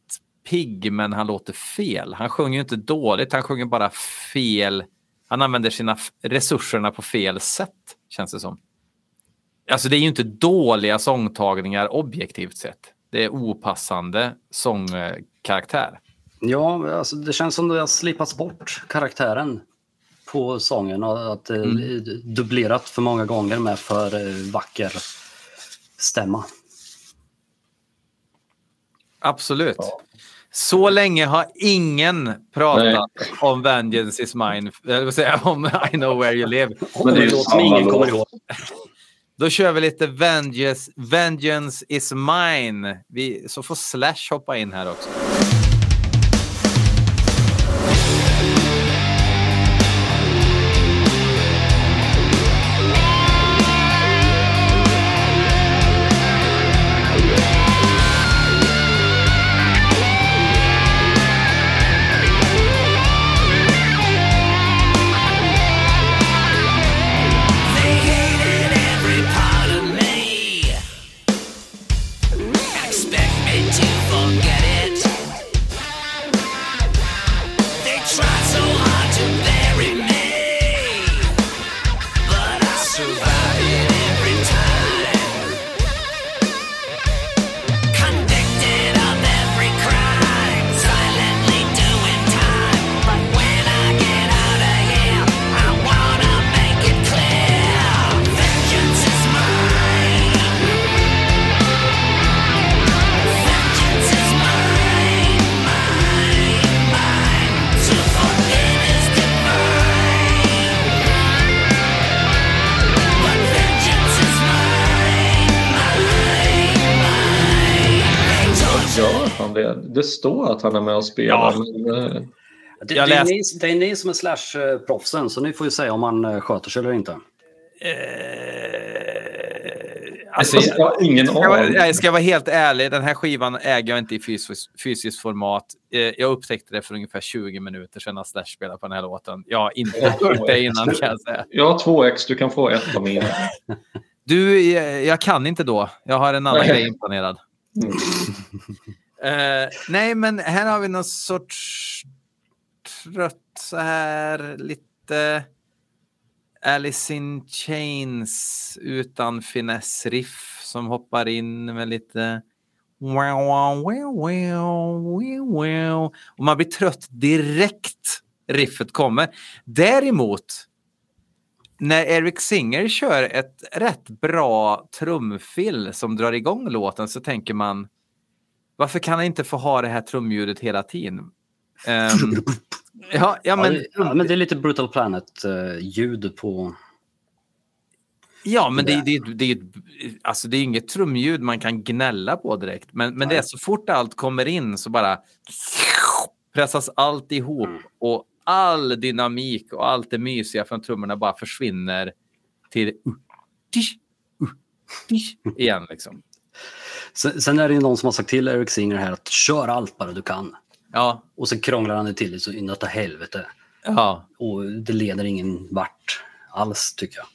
pigg, men han låter fel. Han sjunger ju inte dåligt, han sjunger bara fel. Han använder sina resurserna på fel sätt, känns det som. Alltså det är ju inte dåliga sångtagningar objektivt sett. Det är opassande sångkaraktär. Ja, alltså det känns som det har slipats bort karaktären på sången och att det mm. är dubblerat för många gånger med för eh, vacker stämma. Absolut. Ja. Så länge har ingen pratat Nej. om Vengeance is mine, jag vill säga om I know where you live. Men det är låt som ingen kommer ihåg. Då kör vi lite Vengeance, Vengeance is mine. Vi, så får Slash hoppa in här också. Det står att han är med och spelar. Ja. Men, eh, det, det, är ni, det, är ni, som är Slash-proffsen, så ni får ju säga om han eh, sköter sig eller inte. Eh, alltså, jag har ingen aning. Jag ska vara helt ärlig, den här skivan äger jag inte i fysiskt, fysiskt format. Eh, jag upptäckte det för ungefär 20 minuter sedan att Slash spelade på den här låten. Jag har inte hört det innan kan jag säga. Jag har två ex, du kan få ett av mina. Du, jag, jag, kan inte då. Jag har en annan grej inplanerad. Mm. Uh, nej, men här har vi någon sorts trött så här lite Alice in Chains utan finessriff som hoppar in med lite och man blir trött direkt riffet kommer. Däremot när Eric Singer kör ett rätt bra trumfill som drar igång låten så tänker man varför kan han inte få ha det här trumljudet hela tiden? [LAUGHS] Um, ja, ja, men, ja, men det är lite Brutal Planet-ljud uh, på... Ja, men det, det, det, det, alltså det är inget trumljud man kan gnälla på direkt. Men, men det är så fort allt kommer in så bara pressas allt ihop mm. och all dynamik och allt det mysiga från trummorna bara försvinner till tish, [LAUGHS] igen. Liksom. Sen, sen, är det ju någon som har sagt till Eric Singer här att kör allt bara du kan. Ja. Och så krånglar han det till det så inåt helvete. Ja. Och det leder ingen vart alls tycker jag.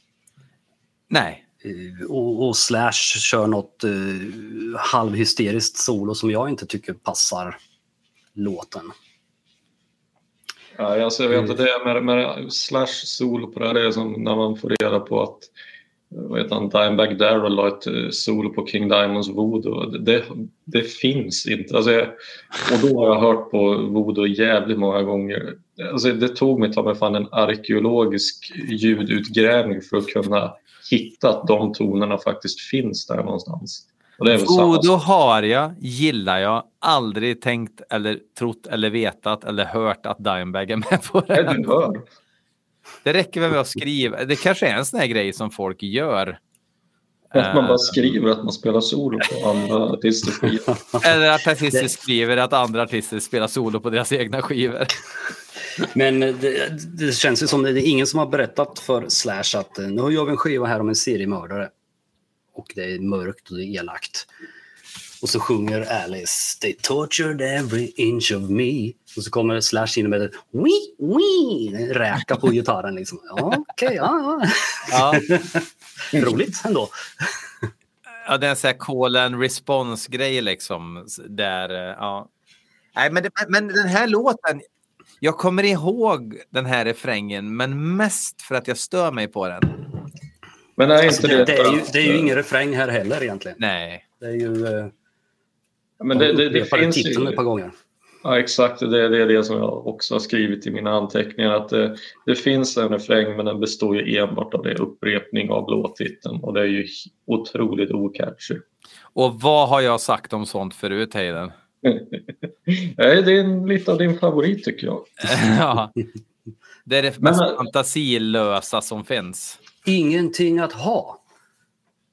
Nej. Uh, och, och, Slash kör något uh, halvhysteriskt solo som jag inte tycker passar låten. Ja, alltså jag vet inte, det med, med Slash solo på det här, det är som när man får reda på att vad heter han, Dimebag Darrell la ett eh, solo på King Diamonds Voodoo. Det, det finns inte. Alltså jag, och då har jag hört på Voodoo jävligt många gånger. Alltså det tog mig ta mig fan en arkeologisk ljudutgrävning för att kunna hitta att de tonerna faktiskt finns där någonstans. Voodoo har jag, gillar jag, aldrig tänkt eller trott eller vetat eller hört att Dimebag är med på det. Nej, du hör. Det räcker väl med att skriva. Det kanske är en sån här grej som folk gör. Att man bara skriver att man spelar solo på andra artisters [LAUGHS] skivor. Eller att artister skriver att andra artister spelar solo på deras egna skivor. [LAUGHS] Men det, det känns ju som att det är ingen som har berättat för Slash att eh, nu gör vi en skiva här om en seriemördare. Och det är mörkt och det är elakt. Och så sjunger Alice They tortured every inch of me. Och så kommer Slash in med ett wee, wee, räka på gitarren. Liksom. Ja, Okej, okay, ja. ja. [LAUGHS] Roligt ändå. Ja, det är en sån här call and response-grej liksom. Där, eh, ja. Nej, men, det, men den här låten, jag kommer ihåg den här refrängen, men mest för att jag stör mig på den. Men är alltså, inte det, det, är ju, det är ju ingen refräng här heller egentligen. Nej. Det är ju... Eh, men det, det, det finns titeln ju... ett par gånger. Ja, exakt. Det, det är det som jag också har skrivit i mina anteckningar. Att det, det finns en refräng men den består ju enbart av det upprepning av låttiteln och det är ju otroligt ocatchy. Och vad har jag sagt om sånt förut, Hayden? [LAUGHS] Nej, det är lite av din favorit tycker jag. [LAUGHS] ja. Det är det mest men, fantasilösa som finns. Ingenting att ha.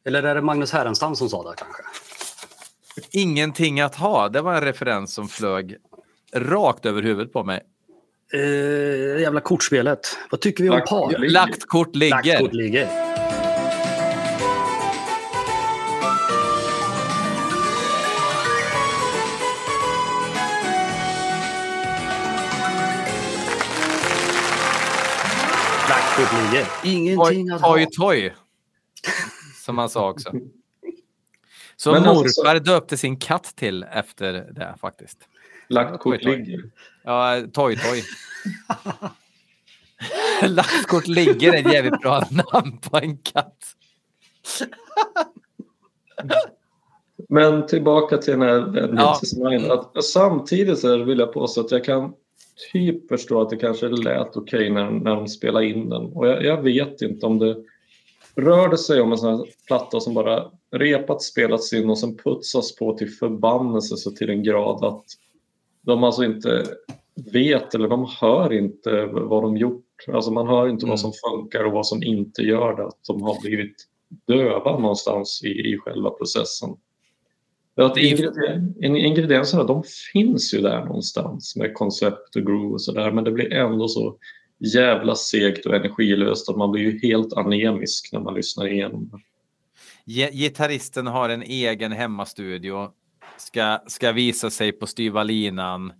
Eller är det Magnus Härenstam som sa det kanske? Ingenting att ha. Det var en referens som flög rakt över huvudet på mig. Uh, jävla kortspelet. Vad tycker vi om Lagt, par? Lagt kort ligger. Lagt kort ligger. Lagt kort ligger. Ingenting toy, att toy, ha. Toy, Som han sa också. Så Men morfar alltså, döpte sin katt till efter det faktiskt. Lagt kort ligger. Ja, Toy Toy. [LAUGHS] Lagt kort ligger är ett jävligt bra [LAUGHS] namn på en katt. Men tillbaka till den här den ja. Samtidigt så vill jag påstå att jag kan typ förstå att det kanske lät okej okay när, när de spelade in den. Och jag, jag, vet inte om det rör det sig om en sån här platta som bara repat, spelats in och sen putsas på till förbannelse så till en grad att de alltså inte vet eller de hör inte vad de gjort. Alltså man hör inte mm. vad som funkar och vad som inte gör det. Att de har blivit döva någonstans i, i själva processen. Att ingredienserna de finns ju där någonstans med koncept och groove och sådär men det blir ändå så jävla segt och energilöst att man blir ju helt anemisk när man lyssnar igenom det. Gitarristen har en egen hemmastudio ska, ska visa sig på styva linan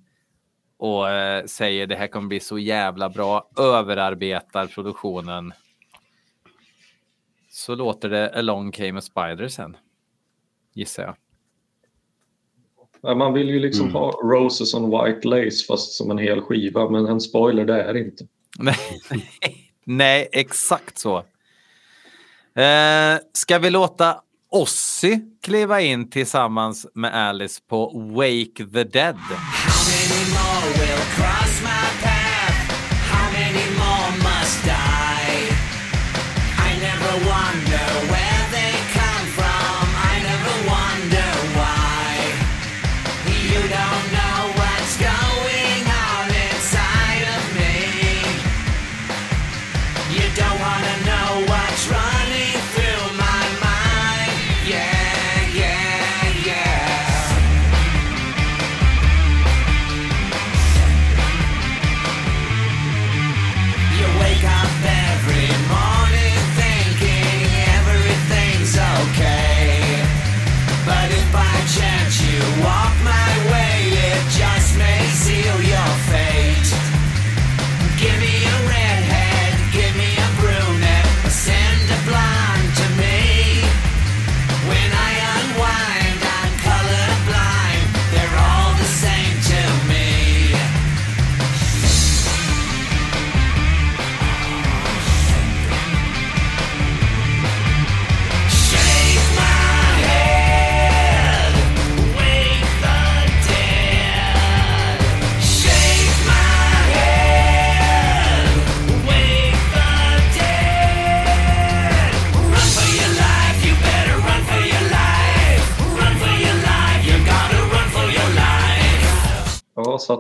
och eh, säger det här kommer bli så jävla bra, överarbetar produktionen. Så låter det Along came a spider sen, gissar jag. Ja, man vill ju liksom mm. ha Roses on White Lace fast som en hel skiva, men en spoiler det är inte. Nej, [LAUGHS] Nej exakt så. Eh, ska vi låta Ossi kliva in tillsammans med Alice på Wake the Dead.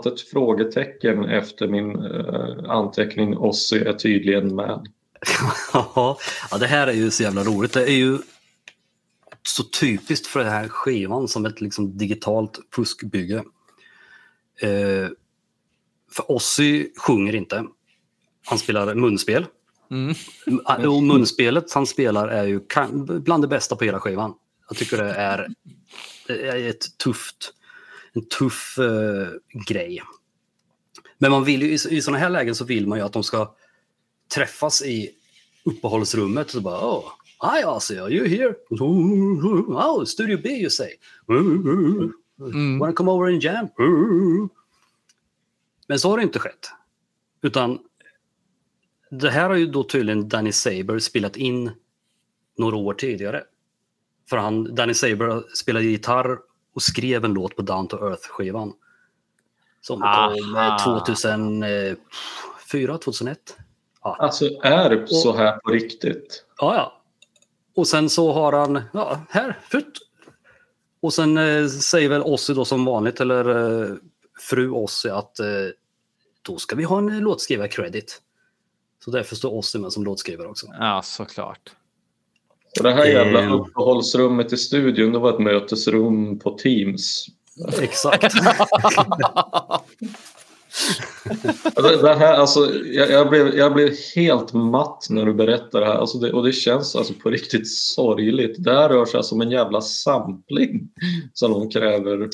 Satt ett frågetecken efter min eh, anteckning Ossi är tydligen med. [LAUGHS] ja, det här är ju så jävla roligt. Det är ju så typiskt för den här skivan som ett liksom digitalt fuskbygge. Eh, för Ossi sjunger inte. Han spelar munspel. Mm. Och munspelet han spelar är ju bland det bästa på hela skivan. Jag tycker det är Det är ett tufft, en tuff uh, grej. Men man vill ju, i, i sådana här lägen så vill man ju att de ska träffas i uppehållsrummet och så bara oh, Hi Ozzy, are you here? [LAUGHS] Oh, Studio B you say. [LAUGHS] Mm. Wanna come over and jam? [LAUGHS] Men så har det inte skett. Utan det här har ju då tydligen Danny Saber spelat in några år tidigare. För han, Danny Saber spelade gitarr och skrev en låt på Down to Earth-skivan. Som kom 2004, 2001. Ja. Alltså är det så här på riktigt? Ja, ja. Och sen så har han, ja, här, futt. Och sen eh, säger väl Ossi då som vanligt, eller eh, fru Ossi, att eh, då ska vi ha en låtskrivar-credit. Så därför står Ossi med som låtskrivare också. Ja, såklart. Så det här jävla eh. uppehållsrummet i studion, det var ett mötesrum på Teams. Exakt. [LAUGHS] det här, alltså, jag, jag, blev, jag blev helt matt när du berättade det här alltså det, och det känns alltså på riktigt sorgligt. Det här rör sig alltså om en jävla sampling som de kräver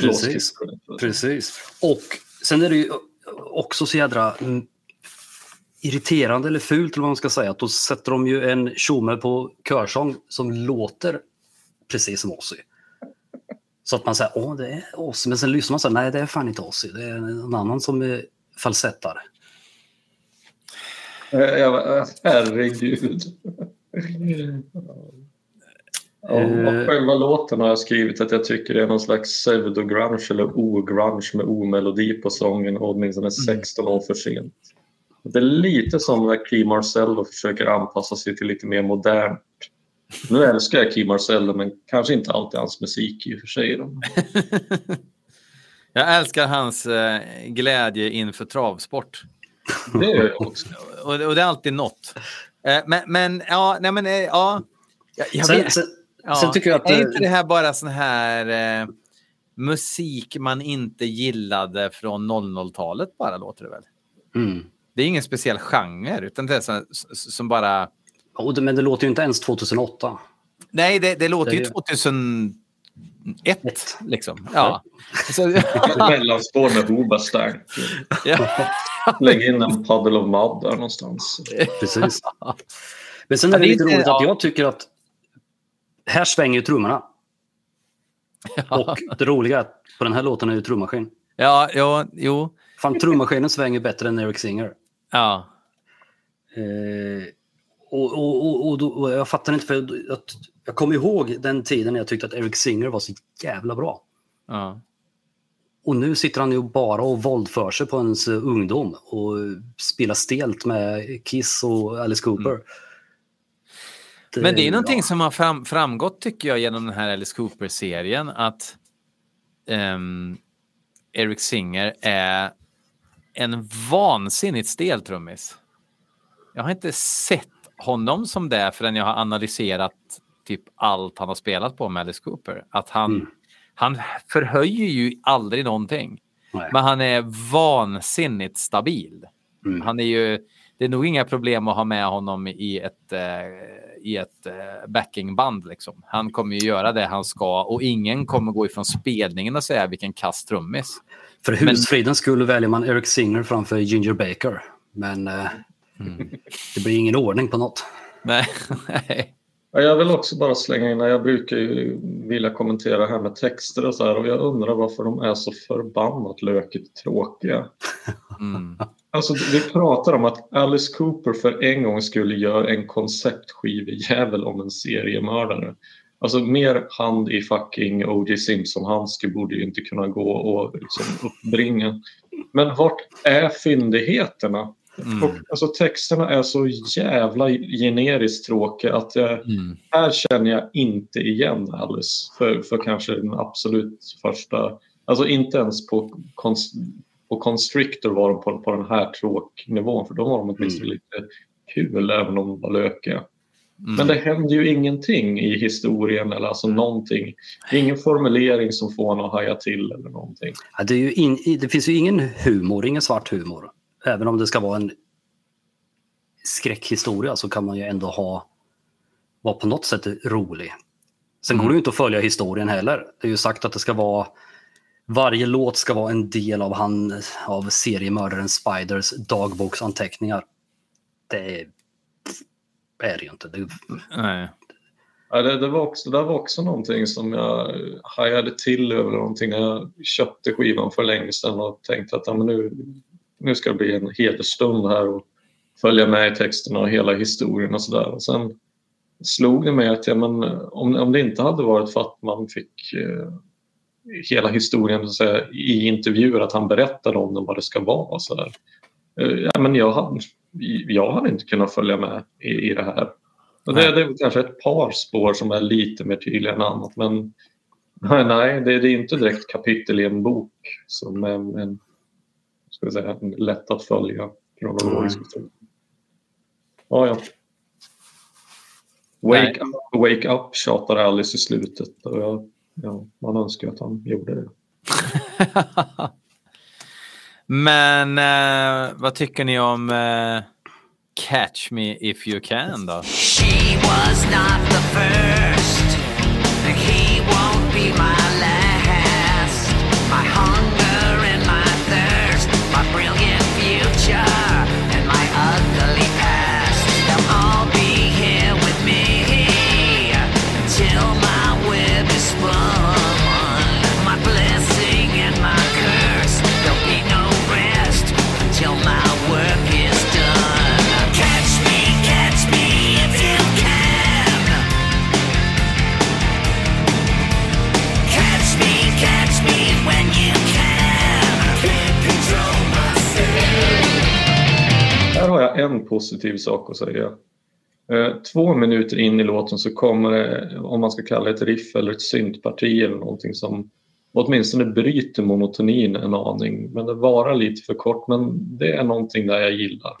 Precis. Precis. Och sen är det ju också så jädra irriterande eller fult eller vad man ska säga att då sätter de ju en tjomme på körsång som låter precis som Ozzy. Så att man säger åh det är Ozzy, men sen lyssnar man så här, nej det är fan inte Ozzy, det är en annan som falsettar. Ja, herregud. Ja, uh, själva låten har jag skrivit att jag tycker det är någon slags pseudo-grunge eller o-grunge med o-melodi på sången och åtminstone 16 mm. år för sent. Det är lite som när Key Marcello försöker anpassa sig till lite mer modernt. Nu älskar jag Key Marcello men kanske inte alltid hans musik i och för sig. [LAUGHS] jag älskar hans eh, glädje inför travsport. Det gör jag också. [LAUGHS] och, och det är alltid något. Eh, men, men, ja, nej men, eh, ja. Jag, jag sen, sen, ja, sen tycker jag att... Är inte det här bara sån här eh, musik man inte gillade från 00-talet bara, låter det väl? Mm. Det är ingen speciell genre, utan det är så, som bara... Oh, men det låter ju inte ens 2008. Nej, det, det låter det ju 2001. Ett. Liksom. Ja. Mellanspår med Hobastang. ja. Lägg in en Puddle of Mud där någonstans. Precis. Men sen är det lite roligt att jag tycker att här svänger trummorna. Ja. Och det roliga är att på den här låten är det trummaskin. Ja, ja, jo. Fan, trummaskinen svänger bättre än Eric Singer. Ja. Eh, och, och, och, och, jag fattar inte, för att jag kommer ihåg den tiden när jag tyckte att Eric Singer var så jävla bra. Ja. Och nu sitter han ju bara och våldför sig på ens ungdom och spelar stelt med Kiss och Alice Cooper. Mm. Det, Men det är någonting ja. som har fram, framgått tycker jag genom den här Alice Cooper-serien att um, Eric Singer är en vansinnigt stel trummis. Jag har inte sett honom som det förrän jag har analyserat typ allt han har spelat på med Alice Cooper. Att han, mm. han förhöjer ju aldrig någonting. Nej. Men han är vansinnigt stabil. Mm. Han är ju, det är nog inga problem att ha med honom i ett, eh, i ett eh, backingband. Liksom. Han kommer ju göra det han ska och ingen kommer gå ifrån spelningen och säga vilken kass trummis. För husfridens skull väljer man Eric Singer framför Ginger Baker. Men eh, mm. det blir ingen ordning på något. Nej. [LAUGHS] Jag vill också bara slänga in, jag brukar ju vilja kommentera här med texter och så här och jag undrar varför de är så förbannat lökigt tråkiga. Mm. Alltså vi pratar om att Alice Cooper för en gång skulle göra en konceptskivejävel om en seriemördare. Alltså mer hand i fucking O.J. Simpson-handske borde ju inte kunna gå och liksom uppbringa. Men vart är fyndigheterna? Mm. Och, alltså, texterna är så jävla generiskt tråkiga att jag, mm. här känner jag inte igen Alice för, för kanske den absolut första, alltså inte ens på, konst, på Constrictor var de på, på den här tråknivån för då var de åtminstone mm. lite kul även om de var lökiga. Mm. Men det händer ju ingenting i historien eller alltså någonting. Ingen formulering som får en att haja till eller någonting. Ja, det, är ju in, det finns ju ingen humor, ingen svart humor. Även om det ska vara en skräckhistoria så kan man ju ändå ha vara på något sätt rolig. Sen mm. går det ju inte att följa historien heller. Det är ju sagt att det ska vara varje låt ska vara en del av, han, av seriemördaren Spiders dagboksanteckningar. Det är, är det ju inte. Det, Nej. Ja, det, det, var också, det var också någonting som jag hajade till över någonting när jag köpte skivan för länge sedan och tänkte att ja, men nu, nu ska det bli en hedersstund här och följa med i texterna och hela historien och sådär. Sen slog det mig att ja, men, om, om det inte hade varit för att man fick eh, hela historien så säga, i intervjuer, att han berättade om dem, vad det ska vara. Så där. Eh, ja, men jag, hade, jag hade inte kunnat följa med i, i det här. Och det, det är kanske ett par spår som är lite mer tydliga än annat men nej, det, det är inte direkt kapitel i en bok som är en, ska säga, lätt att följa mm. Ja, ja. Wake up, wake up tjatar Alice i slutet. Och jag, ja, man önskar att han gjorde det. [LAUGHS] Men eh, vad tycker ni om eh, Catch Me If You Can då? She was not the first. He won't be my last. My heart en positiv sak att säga. Eh, två minuter in i låten så kommer det, om man ska kalla det ett riff eller ett syntparti eller någonting som åtminstone bryter monotonin en aning. Men det varar lite för kort, men det är någonting där jag gillar.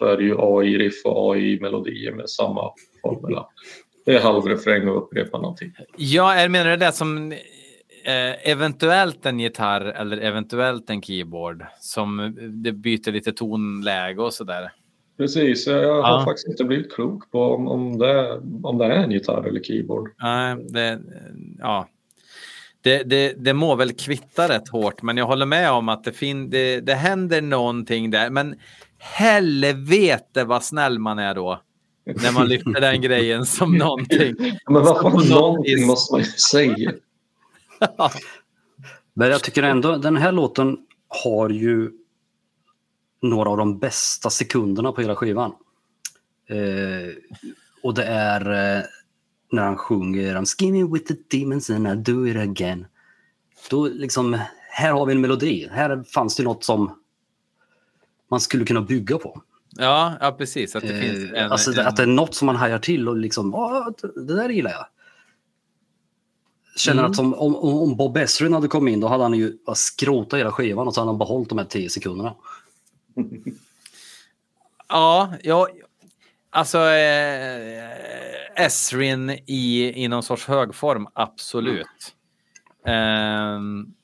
Så är det ju AI-riff och AI-melodier med samma formula. Det är halvrefräng och upprepa någonting. Ja, menar det som eh, eventuellt en gitarr eller eventuellt en keyboard som det byter lite tonläge och sådär. Precis, jag har ja. faktiskt inte blivit klok på om, om, det, om det är en gitarr eller keyboard. Nej, det, ja. Det, det, det må väl kvitta rätt hårt, men jag håller med om att det, fin, det, det händer någonting där. Men helvete vad snäll man är då. När man lyfter den grejen som någonting. [LAUGHS] Men vad fan, någonting måste man ju säga. [LAUGHS] Men jag tycker ändå den här låten har ju några av de bästa sekunderna på hela skivan. Eh, och det är eh, när han sjunger I'm skinny with the demons and I do it again. Då liksom, här har vi en melodi. Här fanns det något som man skulle kunna bygga på. Ja, ja precis. Att det, eh, finns en, alltså, en... att det är något som man hajar till och liksom, det där gillar jag. Känner mm. att som, om, om Bob Esrin hade kommit in då hade han ju skrotat hela skivan och så hade han behållit de här tio sekunderna. [LAUGHS] ja, ja, alltså eh, Esrin i, i någon sorts högform, absolut. Mm. Eh,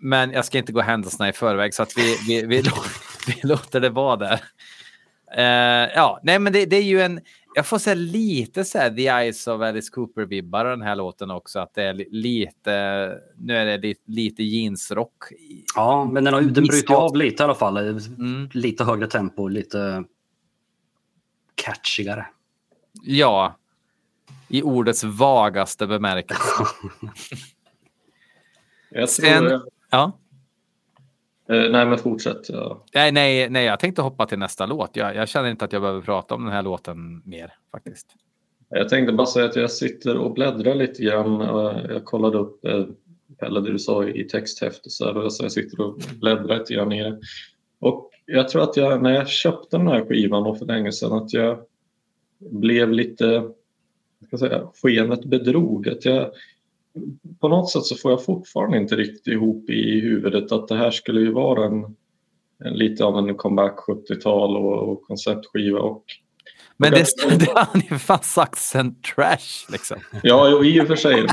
men jag ska inte gå händelserna i förväg så att vi, vi, vi, [LAUGHS] vi låter det vara där. Uh, ja, nej, men det, det, är ju en. Jag får säga lite så här, The Eyes of Alice Cooper-vibbar den här låten också. Att det är lite, nu är det lite, lite jeansrock. Ja, men den, har, den bryter av lite i alla fall. Mm. Lite högre tempo, lite catchigare. Ja, i ordets vagaste bemärkelse. [LAUGHS] jag Sen, ja. Uh, nej, men fortsätt. Ja. Nej, nej, nej, jag tänkte hoppa till nästa låt. Jag, jag, känner inte att jag behöver prata om den här låten mer faktiskt. Jag tänkte bara säga att jag sitter och bläddrar lite grann. Jag kollade upp eh, Pelle, det du sa i texthäftet så jag sitter och bläddrar lite grann i det. Och jag tror att jag, när jag köpte den här skivan och för länge sedan, att jag blev lite, ska säga, skenet bedrog. Att jag, på något sätt så får jag fortfarande inte riktigt ihop i huvudet att det här skulle ju vara en, en lite av en comeback 70-tal och, och konceptskiva. Och Men det, [LAUGHS] det har han ju fan sagt sen trash liksom. Ja, jo, i och för sig. [LAUGHS]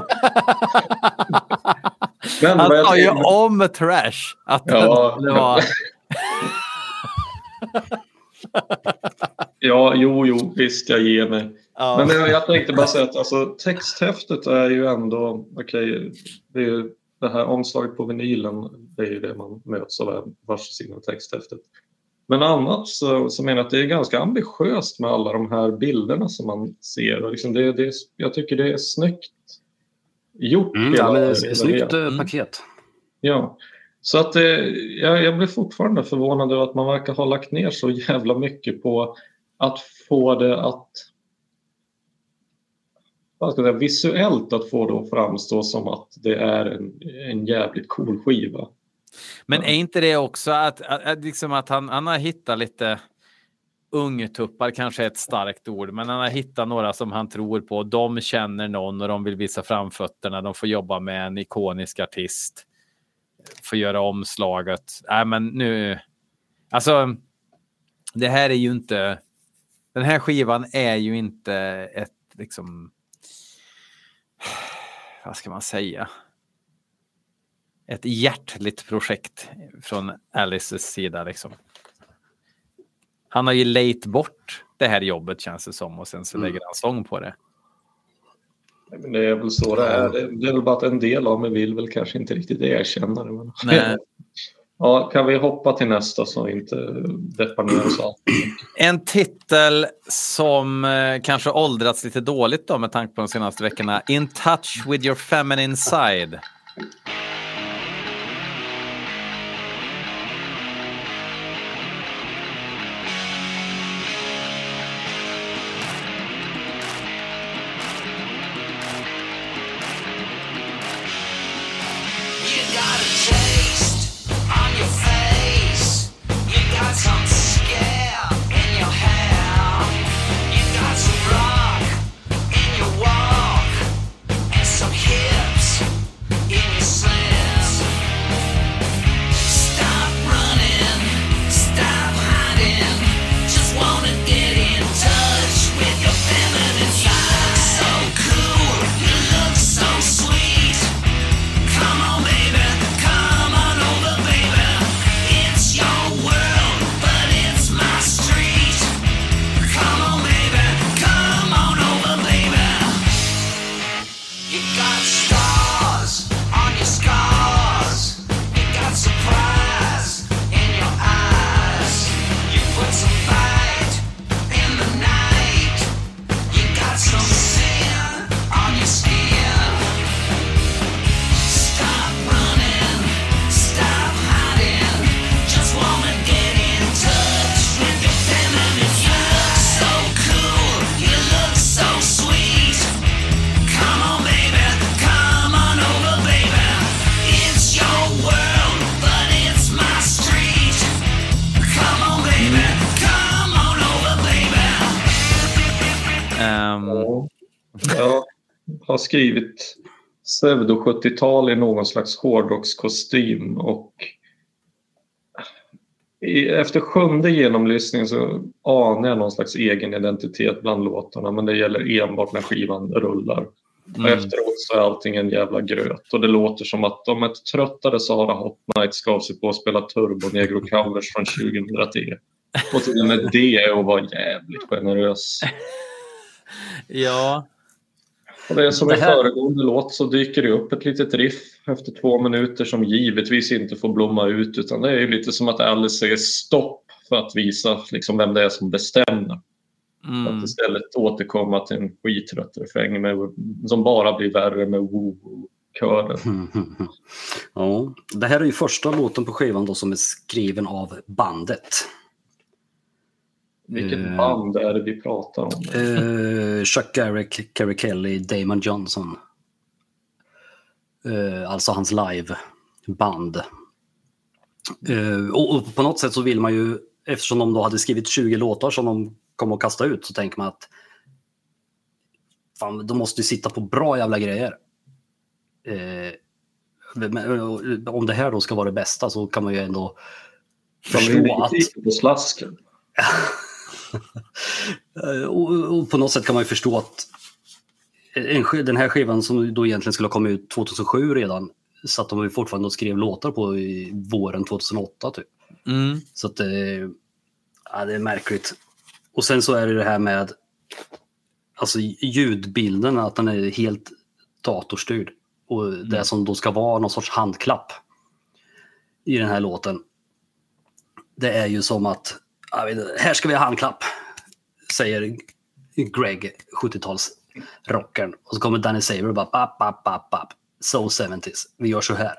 Men, han sa ju om trash. Att ja, det var... ja, jo, jo, visst, jag ger mig. Ja. Men jag, jag tänkte bara säga att alltså, texthäftet är ju ändå, okej, okay, det är ju det här omslaget på vinylen, det är ju det man möts av, varsidan texthäftet. Men annars så, så menar jag att det är ganska ambitiöst med alla de här bilderna som man ser. Och liksom det, det, jag tycker det är snyggt gjort. Mm, ja, men det är snyggt eh, mm. paket. Ja, så att det, eh, jag, jag blir fortfarande förvånad över att man verkar ha lagt ner så jävla mycket på att få det att vad ska säga, visuellt att få det att framstå som att det är en, en jävligt cool skiva. Men är inte det också att, att, liksom att han, han har hittat lite ungtuppar kanske är ett starkt ord, men han har hittat några som han tror på. De känner någon och de vill visa framfötterna. De får jobba med en ikonisk artist. Får göra omslaget. Nej, äh, men nu. Alltså. Det här är ju inte. Den här skivan är ju inte ett liksom. Vad ska man säga? ett hjärtligt projekt från Alices sida. Liksom. Han har ju lejt bort det här jobbet känns det som och sen så mm. lägger han sång på det. Men det är väl så det är. Det är väl bara att en del av mig vill väl kanske inte riktigt erkänna det. Men... Nej. Ja, kan vi hoppa till nästa så inte deppar ner oss allt. En titel som eh, kanske åldrats lite dåligt då med tanke på de senaste veckorna. In touch with your feminine side. Skrivit pseudo-70-tal i någon slags hårdrockskostym och efter sjunde genomlyssningen så anar jag någon slags egen identitet bland låtarna men det gäller enbart när skivan rullar. Mm. Och efteråt så är allting en jävla gröt och det låter som att om ett tröttare Sara Hot Nights gav sig på att spela Turbo Negro covers från 2003. Och till och med det är att vara jävligt generös. [LAUGHS] ja, och det är som i här... föregående låt så dyker det upp ett litet riff efter två minuter som givetvis inte får blomma ut utan det är ju lite som att Alice säger stopp för att visa liksom vem det är som bestämmer. Mm. Att istället återkomma till en skittrött refräng med, som bara blir värre med woo-kören. [LAUGHS] ja, det här är ju första låten på skivan då som är skriven av bandet. Vilket uh, band är det vi pratar om? Uh, Chuck Garrick, Kerry Kelly, Damon Johnson. Uh, alltså hans liveband. Uh, och, och, på något sätt så vill man ju, eftersom de då hade skrivit 20 låtar som de kom att kasta ut, så tänker man att fan, de måste ju sitta på bra jävla grejer. om det här då ska vara det bästa så kan man ju ändå förstå att... på slasken. [LAUGHS] och, och, på något sätt kan man ju förstå att en, den här skivan som då egentligen skulle ha kommit ut 2007 redan satt de fortfarande och skrev låtar på i våren 2008 typ. Mm. Så att det, ja, det är märkligt. Och sen så är det det här med alltså ljudbilden, att den är helt datorstyrd. Och det mm. som då ska vara någon sorts handklapp i den här låten. Det är ju som att, här ska vi ha handklapp, säger Greg, 70-talsrockern. Och så kommer Danny Saber och bara, bap, bap, bap, bap. So 70s, vi gör så här.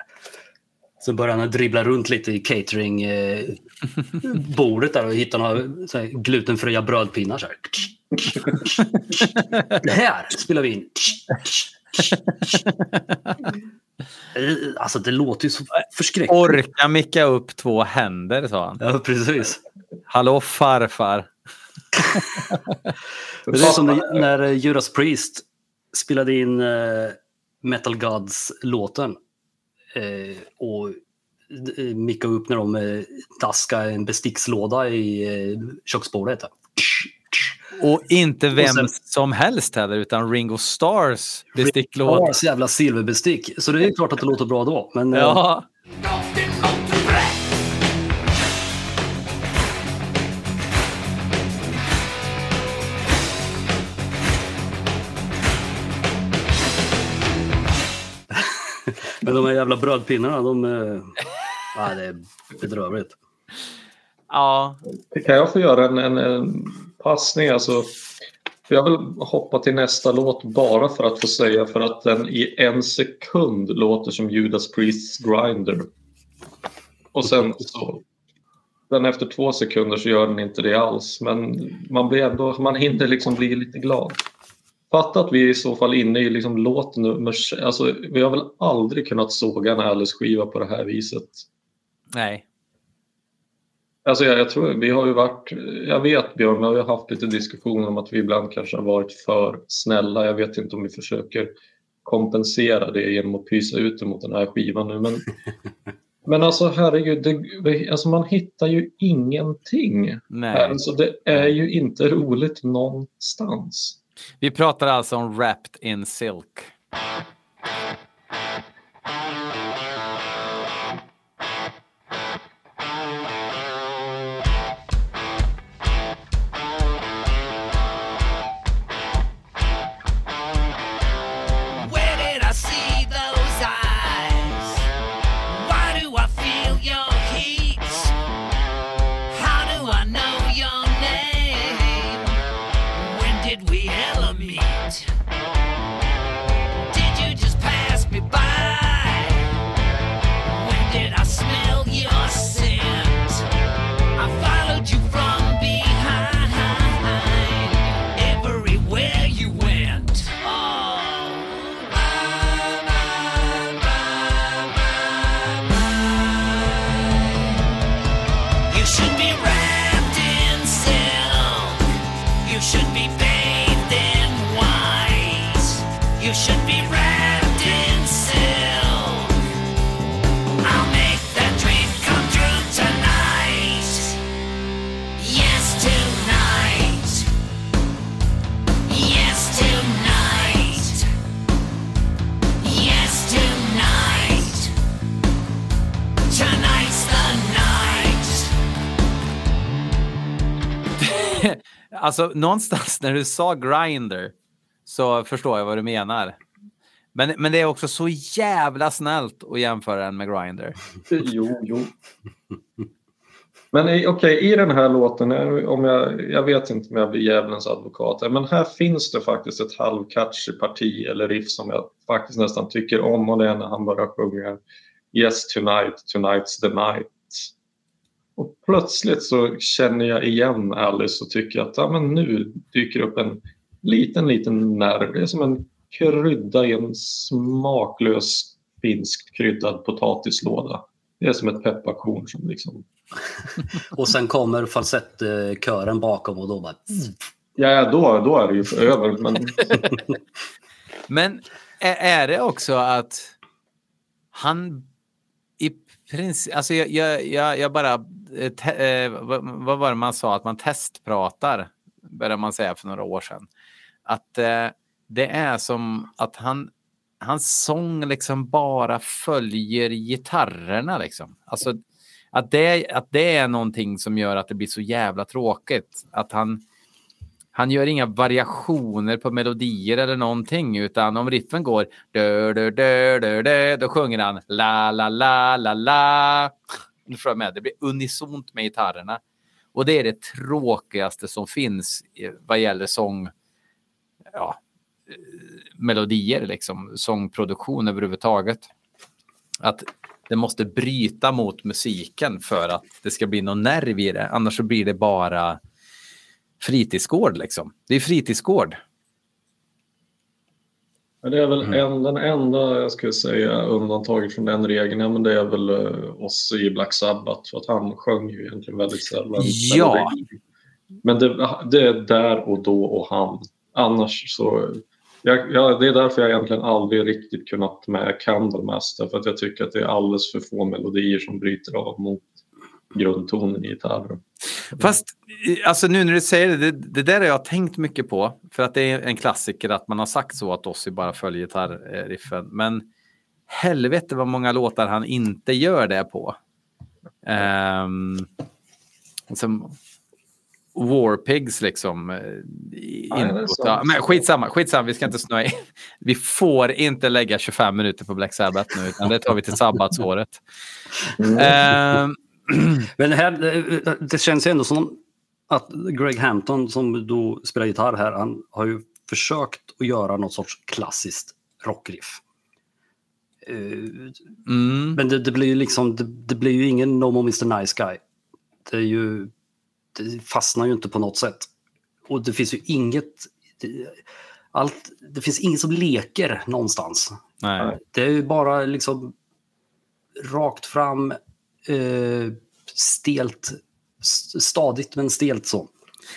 Så börjar han dribbla runt lite i cateringbordet eh, där och hittar några glutenfria brödpinnar. Så här. Det här spelar vi in. Alltså det låter ju så förskräckligt. Orka micka upp två händer, sa han. Ja, precis. Hallå farfar. [LAUGHS] det är som när Judas Priest spelade in uh, Metal Gods-låten. Uh, och micka upp när de daskade en bestickslåda i köksbordet. Och inte vem och sen, som helst heller, utan Ringo Stars besticklåda. Ringo Stars jävla silverbestick. Så det är klart att det låter bra då. Men, ja. [LAUGHS] Men de här jävla brödpinnarna, de... Ja, det är bedrövligt. Ja. Kan jag få göra en, en, en passning? Alltså, jag vill hoppa till nästa låt bara för att få säga för att den i en sekund låter som Judas Priests Grinder. Och sen så... Den efter två sekunder så gör den inte det alls. Men man, blir ändå, man hinner liksom bli lite glad. Fatta att vi är i så fall inne i liksom låt nummer... Alltså, vi har väl aldrig kunnat såga en Alice-skiva på det här viset. Nej. Alltså jag, jag, tror vi har ju varit, jag vet Björn, vi har haft lite diskussioner om att vi ibland kanske har varit för snälla. Jag vet inte om vi försöker kompensera det genom att pysa ut det mot den här skivan nu. Men, [LAUGHS] men alltså herregud, det, alltså man hittar ju ingenting. Nej. Alltså det är ju inte roligt någonstans. Vi pratar alltså om Wrapped in Silk. I know you're Alltså [LAUGHS] någonstans när du sa grinder så förstår jag vad du menar. Men, men det är också så jävla snällt att jämföra den med grinder. [LAUGHS] Jo, jo. Men okej, okay, i den här låten, om jag, jag vet inte om jag blir djävulens advokat, men här finns det faktiskt ett halvcatchy parti eller riff som jag faktiskt nästan tycker om och det är när han börjar sjunga Yes tonight, tonight's the night. Och plötsligt så känner jag igen Alice och tycker att ja, men nu dyker upp en liten, liten nerv. Det är som en krydda i en smaklös finsk kryddad potatislåda. Det är som ett pepparkorn som liksom... [LAUGHS] och sen kommer falsettkören bakom och då bara... Ja, då, då är det ju över. Men, [LAUGHS] men är det också att han i Alltså jag, jag, jag, jag bara... Eh, te, eh, vad var det man sa? Att man testpratar, började man säga för några år sedan. Att eh, det är som att han, hans sång liksom bara följer gitarrerna. Liksom. Alltså, att, det, att det är någonting som gör att det blir så jävla tråkigt. Att han han gör inga variationer på melodier eller någonting, utan om riffen går dö, dö, dö, dö, dö, då sjunger han la, la, la, la, la. Nu får med, det blir unisont med gitarrerna. Och det är det tråkigaste som finns vad gäller sång, ja, melodier, liksom, sångproduktion överhuvudtaget. Att det måste bryta mot musiken för att det ska bli någon nerv i det. Annars så blir det bara fritidsgård liksom. Det är fritidsgård. det är väl mm. en, den enda jag skulle säga undantaget från den regeln, ja, men det är väl uh, oss i Black Sabbath för att han sjöng ju egentligen väldigt sällan. Ja. Men det, det, är där och då och han. Annars så jag, jag, det är därför jag egentligen aldrig riktigt kunnat med Candlemaster för att jag tycker att det är alldeles för få melodier som bryter av mot grundtonen i gitarren. Fast alltså nu när du säger det, det, det, där har jag tänkt mycket på. För att det är en klassiker att man har sagt så att Ozzy bara följer gitarriffen. Men helvete vad många låtar han inte gör det på. Um, som Warpigs liksom. Eh, ja, ja, men skitsamma, skitsamma, vi ska inte snöa in. Vi får inte lägga 25 minuter på Black Sabbath nu, utan det tar vi till sabbatsåret. Mm. Um, [CLEARS THROAT] Men här, det känns ju ändå som att Greg Hampton som då spelar gitarr här, han har ju försökt att göra något sorts klassiskt rockriff. Eh, mm. Men det, det, blir ju liksom, det, det, blir ju ingen No More Mr Nice Guy. Det är ju, det fastnar ju inte på något sätt. Och det finns ju inget, det, allt, det finns inget som leker någonstans. Nej. Det är ju bara liksom rakt fram eh, stelt, stadigt men stelt så.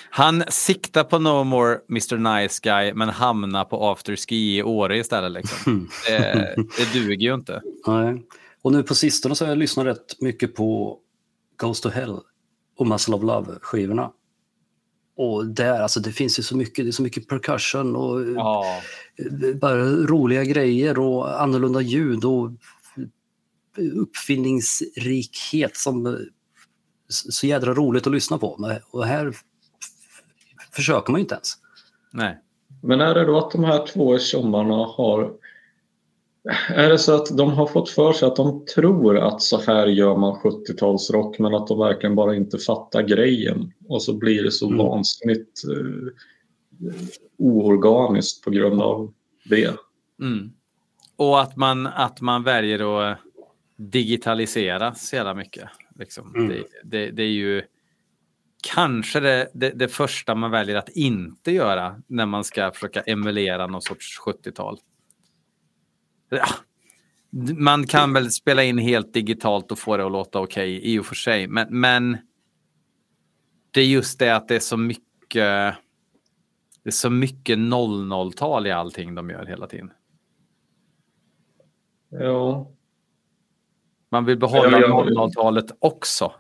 Han siktar på No More Mr Nice Guy men hamnar på afterski i Åre istället. Liksom. [LAUGHS] det, det duger ju inte. Nej. Och nu på sistone så har jag lyssnat rätt mycket på Ghost to Hell och Muscle of Love-skivorna. Och där, alltså det finns ju så mycket, det är så mycket percussion och ja. bara roliga grejer och annorlunda ljud och uppfinningsrikhet som så jädra roligt att lyssna på. Och här försöker man ju inte ens. Nej. Men är det då att de här två tjommarna har... Är det så att de har fått för sig att de tror att så här gör man 70-talsrock men att de verkligen bara inte fattar grejen och så blir det så mm. vansinnigt uh, oorganiskt på grund av det. Mm. Och att man, att man väljer att digitalisera så jävla mycket. Liksom. Mm. Det, det, det, är ju kanske det, det, det, första man väljer att inte göra när man ska försöka emulera någon sorts 70-tal. Ja. Man kan väl spela in helt digitalt och få det att låta okej okay, i och för sig, men, men det är just det att det är så mycket det är så mycket 00-tal i allting de gör hela tiden. Ja, man vill behålla 00-talet också.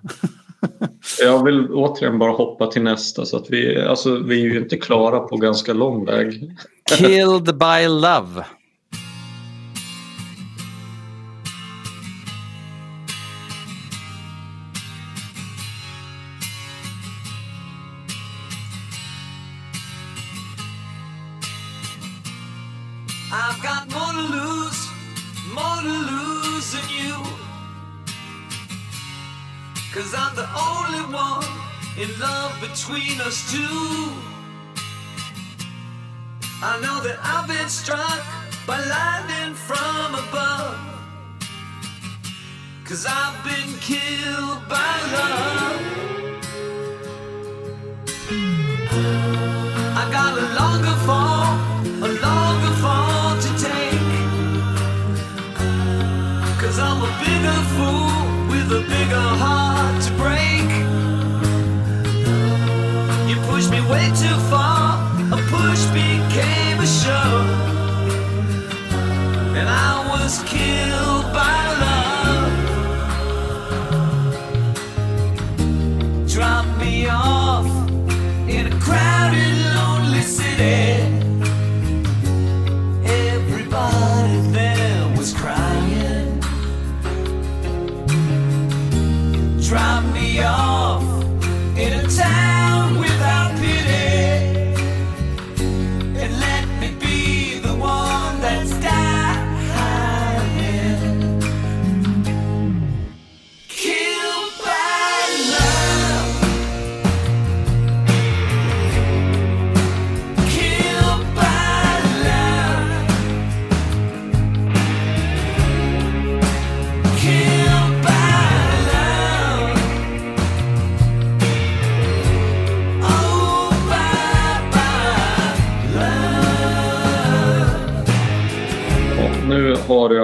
[LAUGHS] jag vill återigen bara hoppa till nästa. Så att vi, alltså, vi är ju inte klara på ganska lång väg. Killed by love. Cause I'm the only one in love between us two. I know that I've been struck by lightning from above. Cause I've been killed by love. I got a longer fall,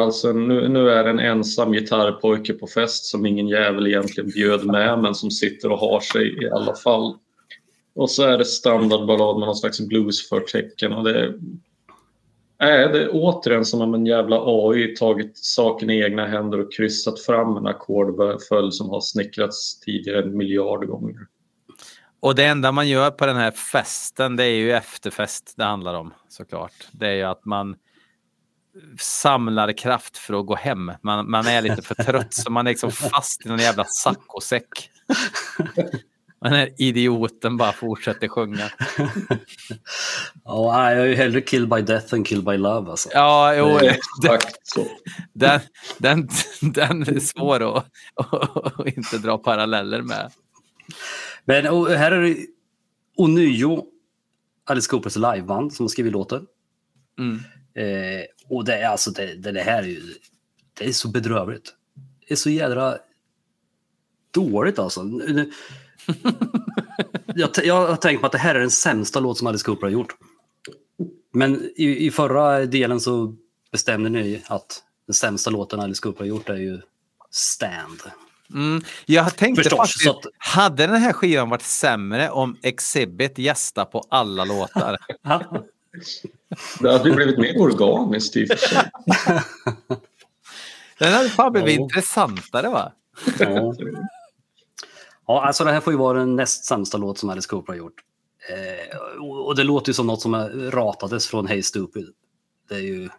alltså, nu, nu är det en ensam gitarrpojke på fest som ingen jävel egentligen bjöd med men som sitter och har sig i alla fall. Och så är det standardballad med någon slags bluesförtecken och det är det återigen som om en jävla AI tagit saken i egna händer och kryssat fram en ackordföljd som har snickrats tidigare en miljard gånger. Och det enda man gör på den här festen, det är ju efterfest det handlar om såklart. Det är ju att man samlar kraft för att gå hem. Man, man är lite för trött så man är liksom fast i någon jävla saccosäck. Den här idioten bara fortsätter sjunga. ja, jag är ju hellre kill by death än kill by love. Alltså. Ja, jo, [LAUGHS] den, den, den, den är svår att, att inte dra paralleller med. Men här är det ånyo Alice Coopers liveband som har skrivit låten. Mm. Eh, och det är alltså, det, det, här är ju, det är så bedrövligt. Det är så jädra dåligt alltså. [LAUGHS] jag, jag har tänkt på att det här är den sämsta låt som Alice Cooper har gjort. Men i, i förra delen så bestämde ni att den sämsta låten Alice Cooper har gjort är ju Stand. Mm, jag tänkte Förstås, faktiskt, att... hade den här skivan varit sämre om Exhibit gästade på alla låtar? [LAUGHS] Det hade blivit mer organiskt i och för sig. Den hade fan blivit ja. intressantare va? Ja. ja, alltså det här får ju vara den näst sämsta låt som Alice Cooper har gjort. Eh, och det låter ju som något som ratades från Hey Stupid. Det är ju...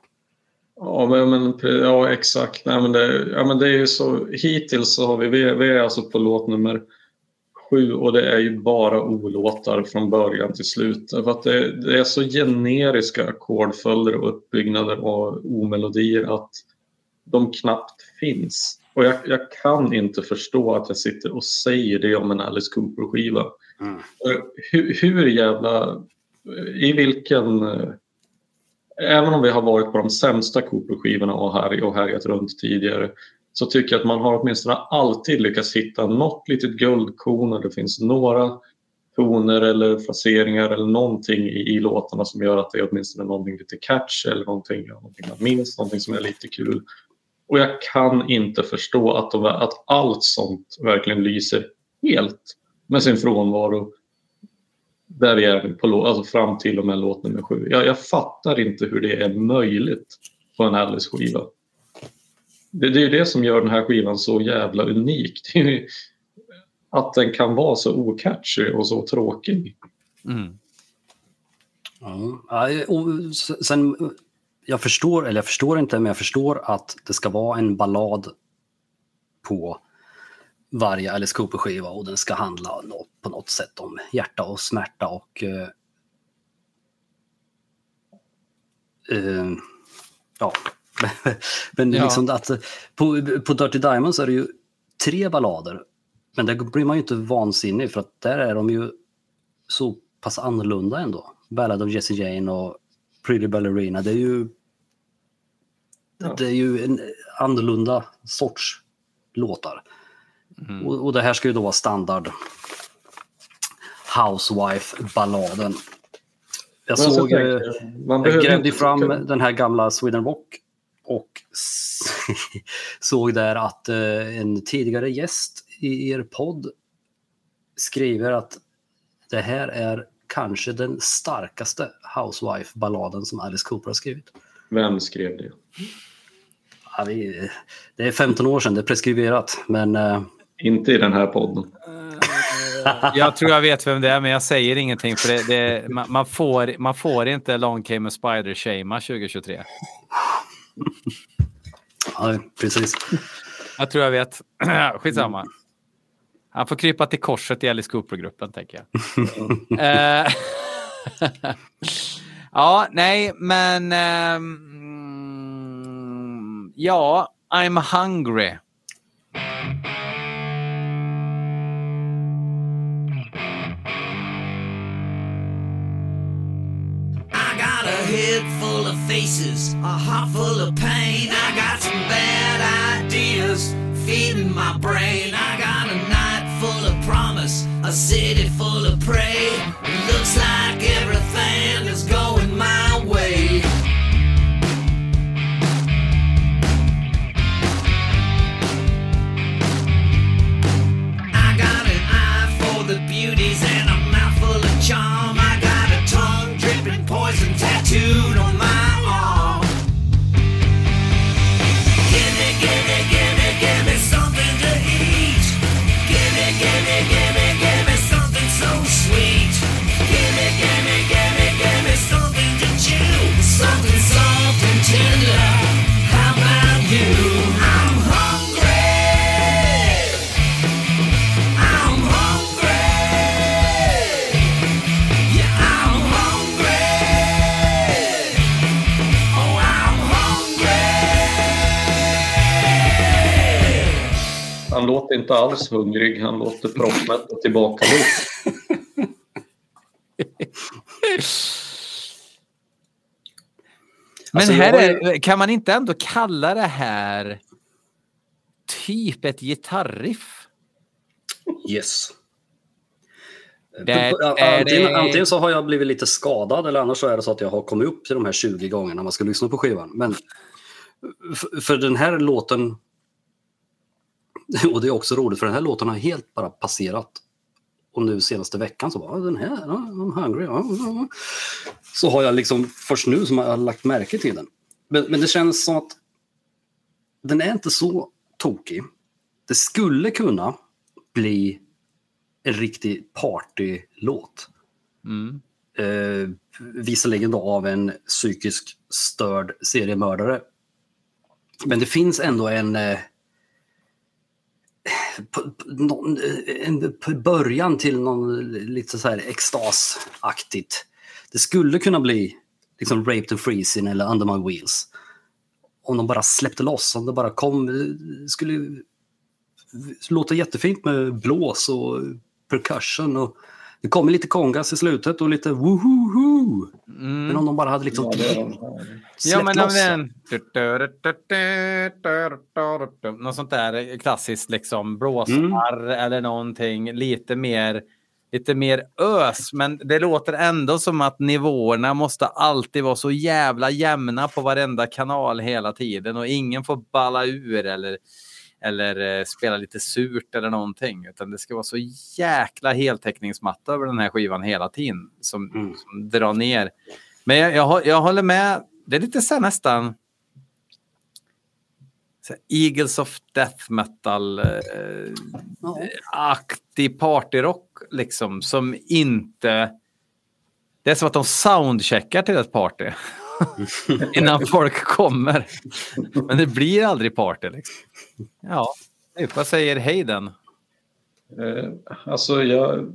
Ja, men, men, ja exakt. Nej, men det, ja, men det är ju så, hittills så har vi, vi, vi är alltså på låt nummer sju och det är ju bara olåtar från början till slut. För att det, det är så generiska ackordföljder och uppbyggnader och omelodier att de knappt finns. Och jag, jag, kan inte förstå att jag sitter och säger det om en Alice Cooper-skiva. Mm. Hur, hur jävla... I vilken... Även om vi har varit på de sämsta Cooper-skivorna och, här, och härjat runt tidigare så tycker jag att man har åtminstone alltid lyckats hitta något litet guldkorn och det finns några toner eller fraseringar eller någonting i, i låtarna som gör att det är åtminstone någonting lite catch eller någonting, någonting man minns, någonting som är lite kul. Och jag kan inte förstå att, de, att allt sånt verkligen lyser helt med sin frånvaro där vi är på, alltså fram till och med låt nummer sju. Jag, jag fattar inte hur det är möjligt på en Alice-skiva det, det är det som gör den här skivan så jävla unik. att den kan vara så okatchy och så tråkig. Mm. Ja, sen, jag förstår, eller jag förstår inte, men jag förstår att det ska vara en ballad på varje Alice Cooper-skiva och den ska handla på något sätt om hjärta och smärta och uh, uh, ja, [LAUGHS] men ja. liksom att på, på Dirty Diamonds är det ju tre ballader. Men där blir man ju inte vansinnig för att där är de ju så pass annorlunda ändå. Ballad of Jesse Jane och Pretty Ballerina. Det är ju, ja. det är ju en annorlunda sorts låtar. Mm. Och, och, det här ska ju då vara standard Housewife-balladen. Jag såg, jag, eh, jag grävde fram den här gamla Sweden Rock och [LAUGHS] såg där att eh, en tidigare gäst i er podd skriver att det här är kanske den starkaste Housewife-balladen som Alice Cooper har skrivit. Vem skrev det? Ja, vi, det är 15 år sedan, det är preskriberat. Men, uh, Inte i den här podden. jag tror jag vet vem det är, men jag säger ingenting. för det, det man, man, får, man får inte Long Came a Spider shama 2023. Ja, precis. Jag tror jag vet. [CLEARS THROAT] Skitsamma. Han får krypa till korset i Alice Cooper-gruppen, tänker jag. uh, [LAUGHS] [LAUGHS] ja, nej, men... Um, ja, I'm hungry. Head full of faces, a heart full of pain. I got some bad ideas feeding my brain. I got a night full of promise, a city full of prey. It looks like everything is going my inte alls hungrig. Han låter proppmätt och tillbakalutt. Men alltså, här är, kan man inte ändå kalla det här typ ett gitarriff? Yes. antingen, antingen, så har jag blivit lite skadad eller annars så är det så att jag har kommit upp till de här 20 gångerna man ska lyssna på skivan. Men för den här låten [LAUGHS] Och det är också roligt för den här låten har helt bara passerat. Och nu senaste veckan så bara, den här, I'm hungry. Så har jag liksom först nu som jag har lagt märke till den. Men, men det känns som att den är inte så tokig. Det skulle kunna bli en riktig partylåt. Mm. Eh, visserligen då av en psykisk störd seriemördare. Men det finns ändå en, någon, eh, en början till någon lite så här extasaktigt. Det skulle kunna bli liksom Raped and Freezing eller Under My Wheels. Om de bara släppte loss, om det bara kom, eh, skulle låta jättefint med blås och percussion och det kommer lite kongas i slutet och lite wohoho. Mm. Men om de bara hade liksom ja, släppt men, loss. Men, något sånt där klassiskt liksom blåsar mm. eller någonting lite mer lite mer ös, men det låter ändå som att nivåerna måste alltid vara så jävla jämna på varenda kanal hela tiden och ingen får balla ur eller eller eh, spela lite surt eller någonting. Utan det ska vara så jäkla heltäckningsmatta över den här skivan hela tiden som, mm. som drar ner. Men jag, jag, jag, håller med. Det är lite så nästan så Eagles of Death Metal-aktig eh, partyrock liksom som inte... Det är som att de soundcheckar till ett party. [LAUGHS] innan folk kommer. Men det blir aldrig party. Liksom. Ja, vad säger Hayden? Eh, alltså jag,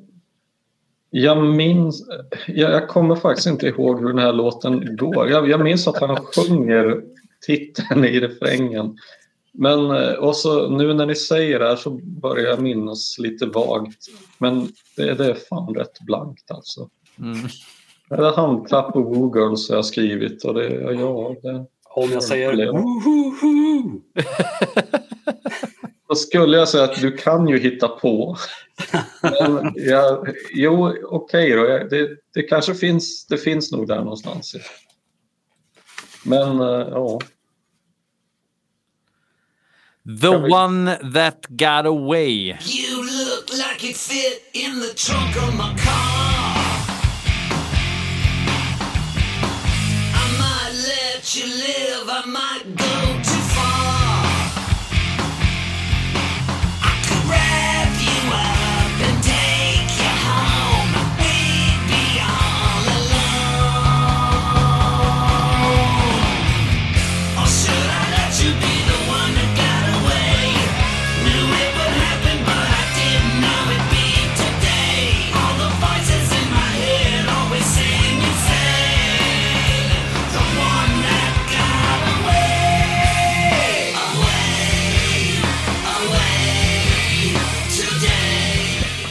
jag minns, jag, jag, kommer faktiskt inte ihåg hur den här låten går. Jag, jag minns att han sjunger titeln i refrängen. Men eh, och så, nu när ni säger det här så börjar jag minnas lite vagt. Men det, det är fan rätt blankt alltså. Mm. Det är handklapp och Woo-girls har jag skrivit och det, ja, det... Om jag säger Då skulle jag säga att du kan ju hitta på. Men jag, jo, okej okay då. Det, det kanske finns, det finns nog där någonstans. Men, uh, ja. The one that got away. You look like it fit in the trunk of my car. You live,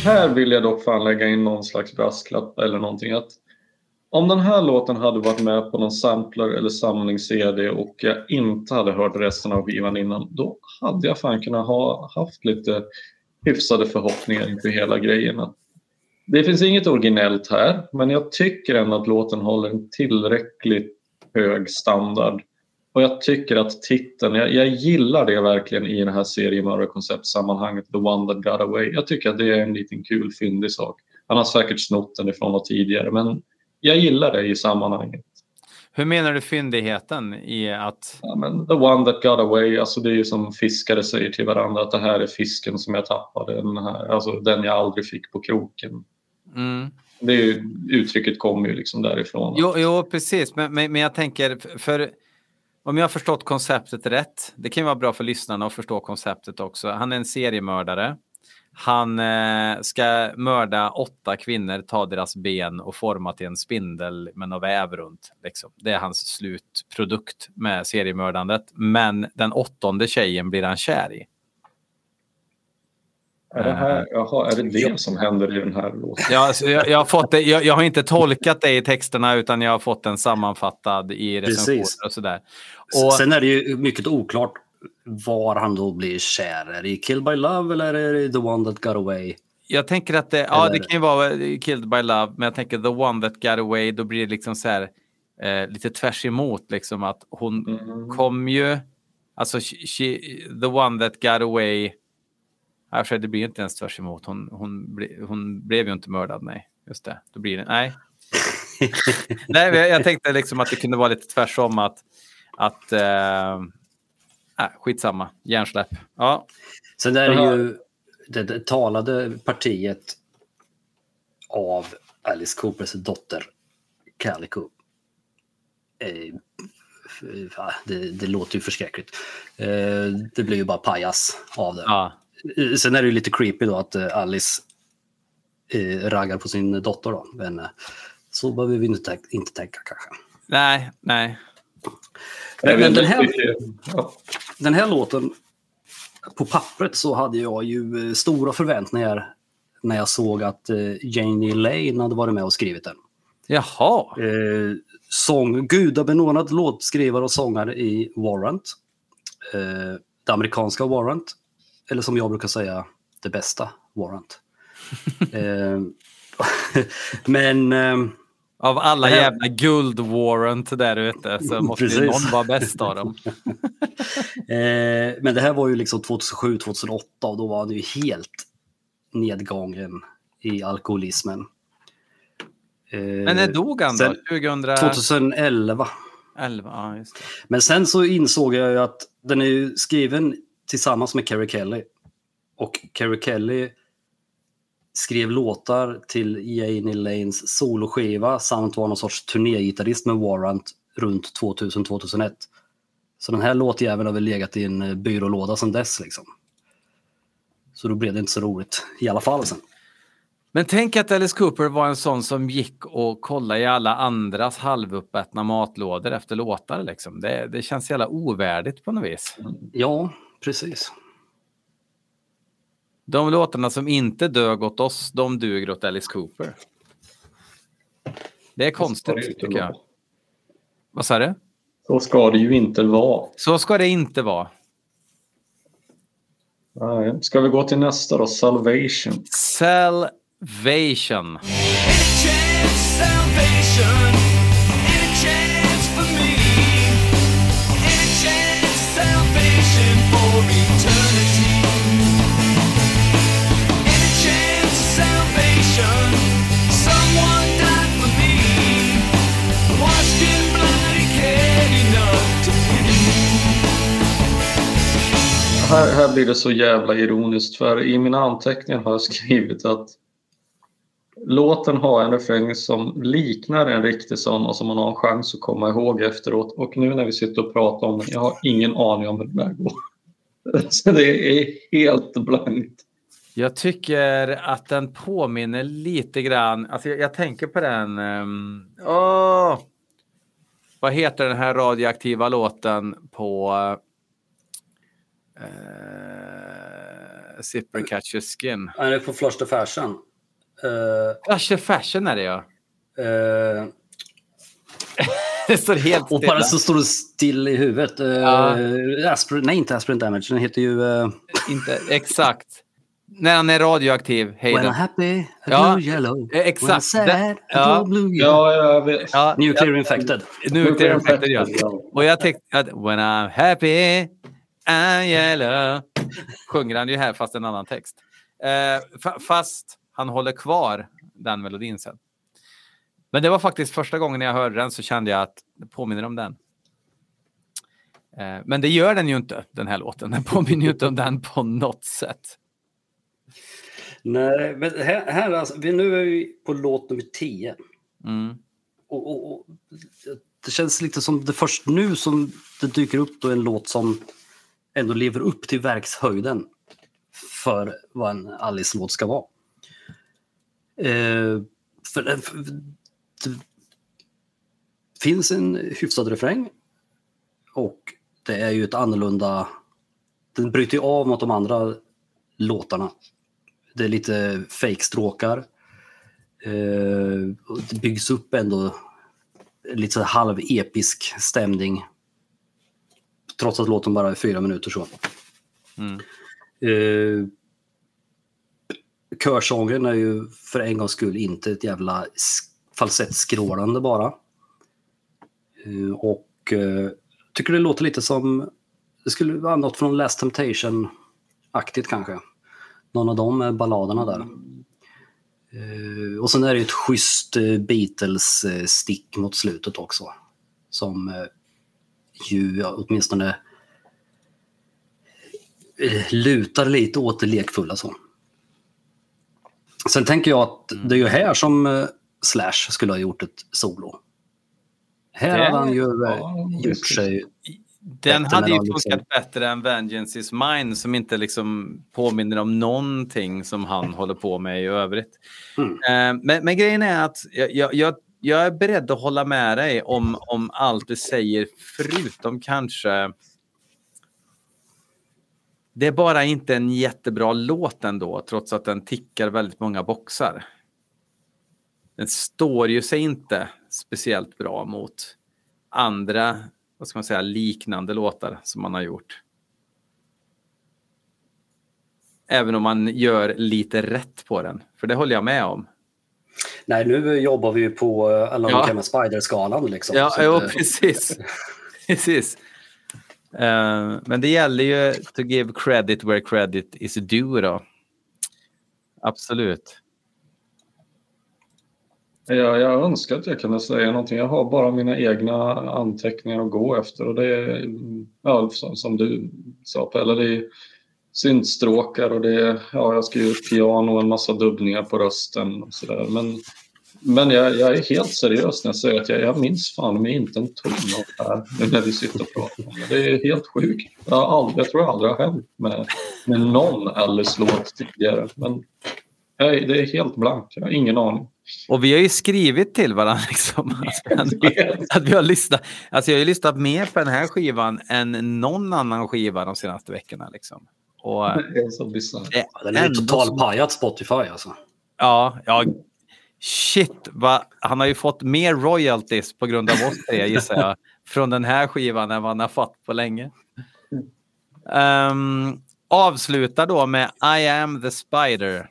här vill jag dock fan lägga in någon slags brasklapp eller någonting. Att om den här låten hade varit med på någon sampler eller samlings-CD och jag inte hade hört resten av skivan innan, då hade jag fan kunnat ha haft lite hyfsade förhoppningar inför hela grejen. Det finns inget originellt här, men jag tycker ändå att låten håller en tillräckligt hög standard. Och jag tycker att titeln, jag, jag gillar det verkligen i det här seriemördarkonceptsammanhanget, The One That Got Away. Jag tycker att det är en liten kul fyndig sak. Han har säkert snott den ifrån något tidigare, men jag gillar det i sammanhanget. Hur menar du fyndigheten i att... Ja, men the one that got away, alltså det är ju som fiskare säger till varandra att det här är fisken som jag tappade, den, här, alltså den jag aldrig fick på kroken. Mm. Det är ju, uttrycket kommer ju liksom därifrån. Jo, jo precis, men, men, men jag tänker, för om jag har förstått konceptet rätt, det kan ju vara bra för lyssnarna att förstå konceptet också. Han är en seriemördare. Han eh, ska mörda åtta kvinnor, ta deras ben och forma till en spindel med något väv runt. Liksom. Det är hans slutprodukt med seriemördandet. Men den åttonde tjejen blir han kär i. Är det, här, jaha, är det det som händer i den här låten? Ja, alltså, jag, jag, har fått det, jag, jag, har inte tolkat det i texterna utan jag har fått den sammanfattad i recensioner och sådär. Och, Sen är det ju mycket oklart var han då blir kär. Är det i Killed by Love eller är det The One That Got Away? Jag tänker att det, ja, det kan ju vara Killed by Love, men jag tänker The One That Got Away, då blir det liksom så här eh, lite tvärs emot liksom att hon mm. kom ju, alltså she, The One That Got Away, Nej, det blir inte ens tvärs emot. Hon, hon, ble, hon blev ju inte mördad, nej. Just det, då blir det, nej. [LAUGHS] nej, jag tänkte liksom att det kunde vara lite tvärsom att, att eh, äh, skitsamma, hjärnsläpp. Ja. Sen är det ju det, det talade partiet av Alice Coopers dotter Calico. Eh, det, det, låter ju förskräckligt. Eh, det blir ju bara pajas av det. Ja. Sen är det ju lite creepy då att eh, Alice eh, raggar på sin dotter då. Men eh, så behöver vi inte, inte tänka kanske. Nej, nej. Men den, här, den här låten, på pappret så hade jag ju stora förväntningar när jag såg att eh, Janie Lane hade varit med och skrivit den. Jaha. Eh, sång, gudabenådad låtskrivare och sångare i Warrant. Eh, det amerikanska Warrant. Eller som jag brukar säga, det bästa Warrant. [LAUGHS] eh, [LAUGHS] men eh, av alla här... jävla guld-warrant där ute så [LAUGHS] måste ju någon vara bäst av dem. eh, men det här var ju liksom 2007-2008 och då var han ju helt nedgången i alkoholismen. Men när dog han då? 2000... 2011. 11, ja. Men sen så insåg jag ju att den är ju skriven tillsammans med Carrie Kelly. Och Carrie Kelly skrev låtar till Janie Lanes soloskiva samt var någon sorts turnégitarrist med Warrant runt 2000-2001. Så den här låtjäveln har väl legat i en eh, byrålåda sedan dess. Liksom. Så då blev det inte så roligt i alla fall sen. Men tänk att Alice Cooper var en sån som gick och kollade i alla andras halvuppätna matlådor efter låtar. Liksom. Det, det känns jävla ovärdigt på något vis. Ja, precis. De låtarna som inte dög åt oss, de duger åt Alice Cooper. Det är konstigt, det tycker jag. Vad sa du? Så ska det ju inte vara. Så ska det inte vara. Nej. Ska vi gå till nästa då? Salvation. Salvation. Här, här blir det så jävla ironiskt för i mina anteckningar har jag skrivit att låten har en refräng som liknar en riktig sån och som man har en chans att komma ihåg efteråt. Och nu när vi sitter och pratar om den, jag har ingen aning om hur det där går. [LAUGHS] Så det är helt blankt. Jag tycker att den påminner lite grann, alltså jag, jag tänker på den, um, oh, vad heter den här radioaktiva låten på Zipper Catcher Skin. Han är på Flush the Fashion. Uh, Flush the Fashion är det ja. Uh, [LAUGHS] det står helt stilla. Och bara så står det still i huvudet. Uh, ja. Aspirin, nej, inte Aspirin Damage. Den heter ju... Uh... Inte, exakt. När han är radioaktiv. Hayden. When I'm happy, ja. blue yellow. Exakt. When I'm sad, Den, ja. blue yellow. Ja, vet. Ja, Nuclear infected. Nuclear infected, ja. Och jag tänkte att when I'm happy, Yellow. Sjunger han ju här fast en annan text. Uh, fast han håller kvar den melodin sen. Men det var faktiskt första gången jag hörde den så kände jag att det påminner om den. Eh, men det gör den ju inte, den här låten. Den påminner ju inte om den på något sätt. Nej, men här, här alltså, vi, nu är vi på låt nummer 10. Mm. Och, och, och, det känns lite som det först nu som det dyker upp då en låt som ändå lever upp till verkshöjden för vad en Alice-låt ska vara. Eh, för, eh, för, det finns en hyfsad refräng och det är ju ett annorlunda... Den bryter ju av mot de andra låtarna. Det är lite fejkstråkar. Eh, det byggs upp ändå lite halv episk stämning. Trots att låten bara är fyra minuter så. Mm. Eh, körsången är ju för en gångs skull inte ett jävla falsettskrålande bara. Eh, och uh, tycker det låter lite som, det skulle vara något från Last Temptation-aktigt kanske. Någon av de balladerna där. Uh, och sen är det ett schysst Beatles-stick mot slutet också. Som ju åtminstone lutar lite åt det lekfulla så. Sen tänker jag att det är ju här som Slash skulle ha gjort ett solo. Här hade han ju ja, gjort sig... Den hade ju funkat liksom... bättre än Vengeance is mine som inte liksom påminner om någonting som han håller på med i övrigt. Mm. Eh, men, men, grejen är att jag, jag, jag, är beredd att hålla med dig om, om allt du säger förutom kanske det är bara inte en jättebra låt ändå, trots att den tickar väldigt många boxar den står ju sig inte speciellt bra mot andra vad ska man säga, liknande låtar som man har gjort. Även om man gör lite rätt på den, för det håller jag med om. Nej, nu jobbar vi ju på uh, alla ja. med Spider-skalan. Liksom, ja, jo, det... precis. [LAUGHS] precis. Uh, men det gäller ju to give credit where credit is due då. Absolut. Jag, jag önskar att jag kunde säga någonting. Jag har bara mina egna anteckningar att gå efter och det är, ja, som, som du sa Pelle, det är syntstråkar och det ja, jag skriver piano och en massa dubbningar på rösten och sådär. Men, men jag, jag, är helt seriös när jag säger att jag, jag minns fan mig inte en ton av det här nu när vi sitter och pratar om det. Det är helt sjukt. Jag, aldrig, jag tror det aldrig har hänt med, med någon Alice-låt tidigare. Men nej, det är helt blankt. Jag har ingen aning. Och vi har ju skrivit till varandra [LAUGHS] liksom, att, vi har lyssnat. Alltså jag har ju lyssnat mer på den här skivan än någon annan skiva de senaste veckorna. Liksom. Och, [LAUGHS] det, den är ju totalpajat Spotify alltså. Ja, ja. Shit, va? han har ju fått mer royalties på grund av oss tre gissar jag. [LAUGHS] från den här skivan än vad han har fått på länge. Um, avslutar då med I am the spider.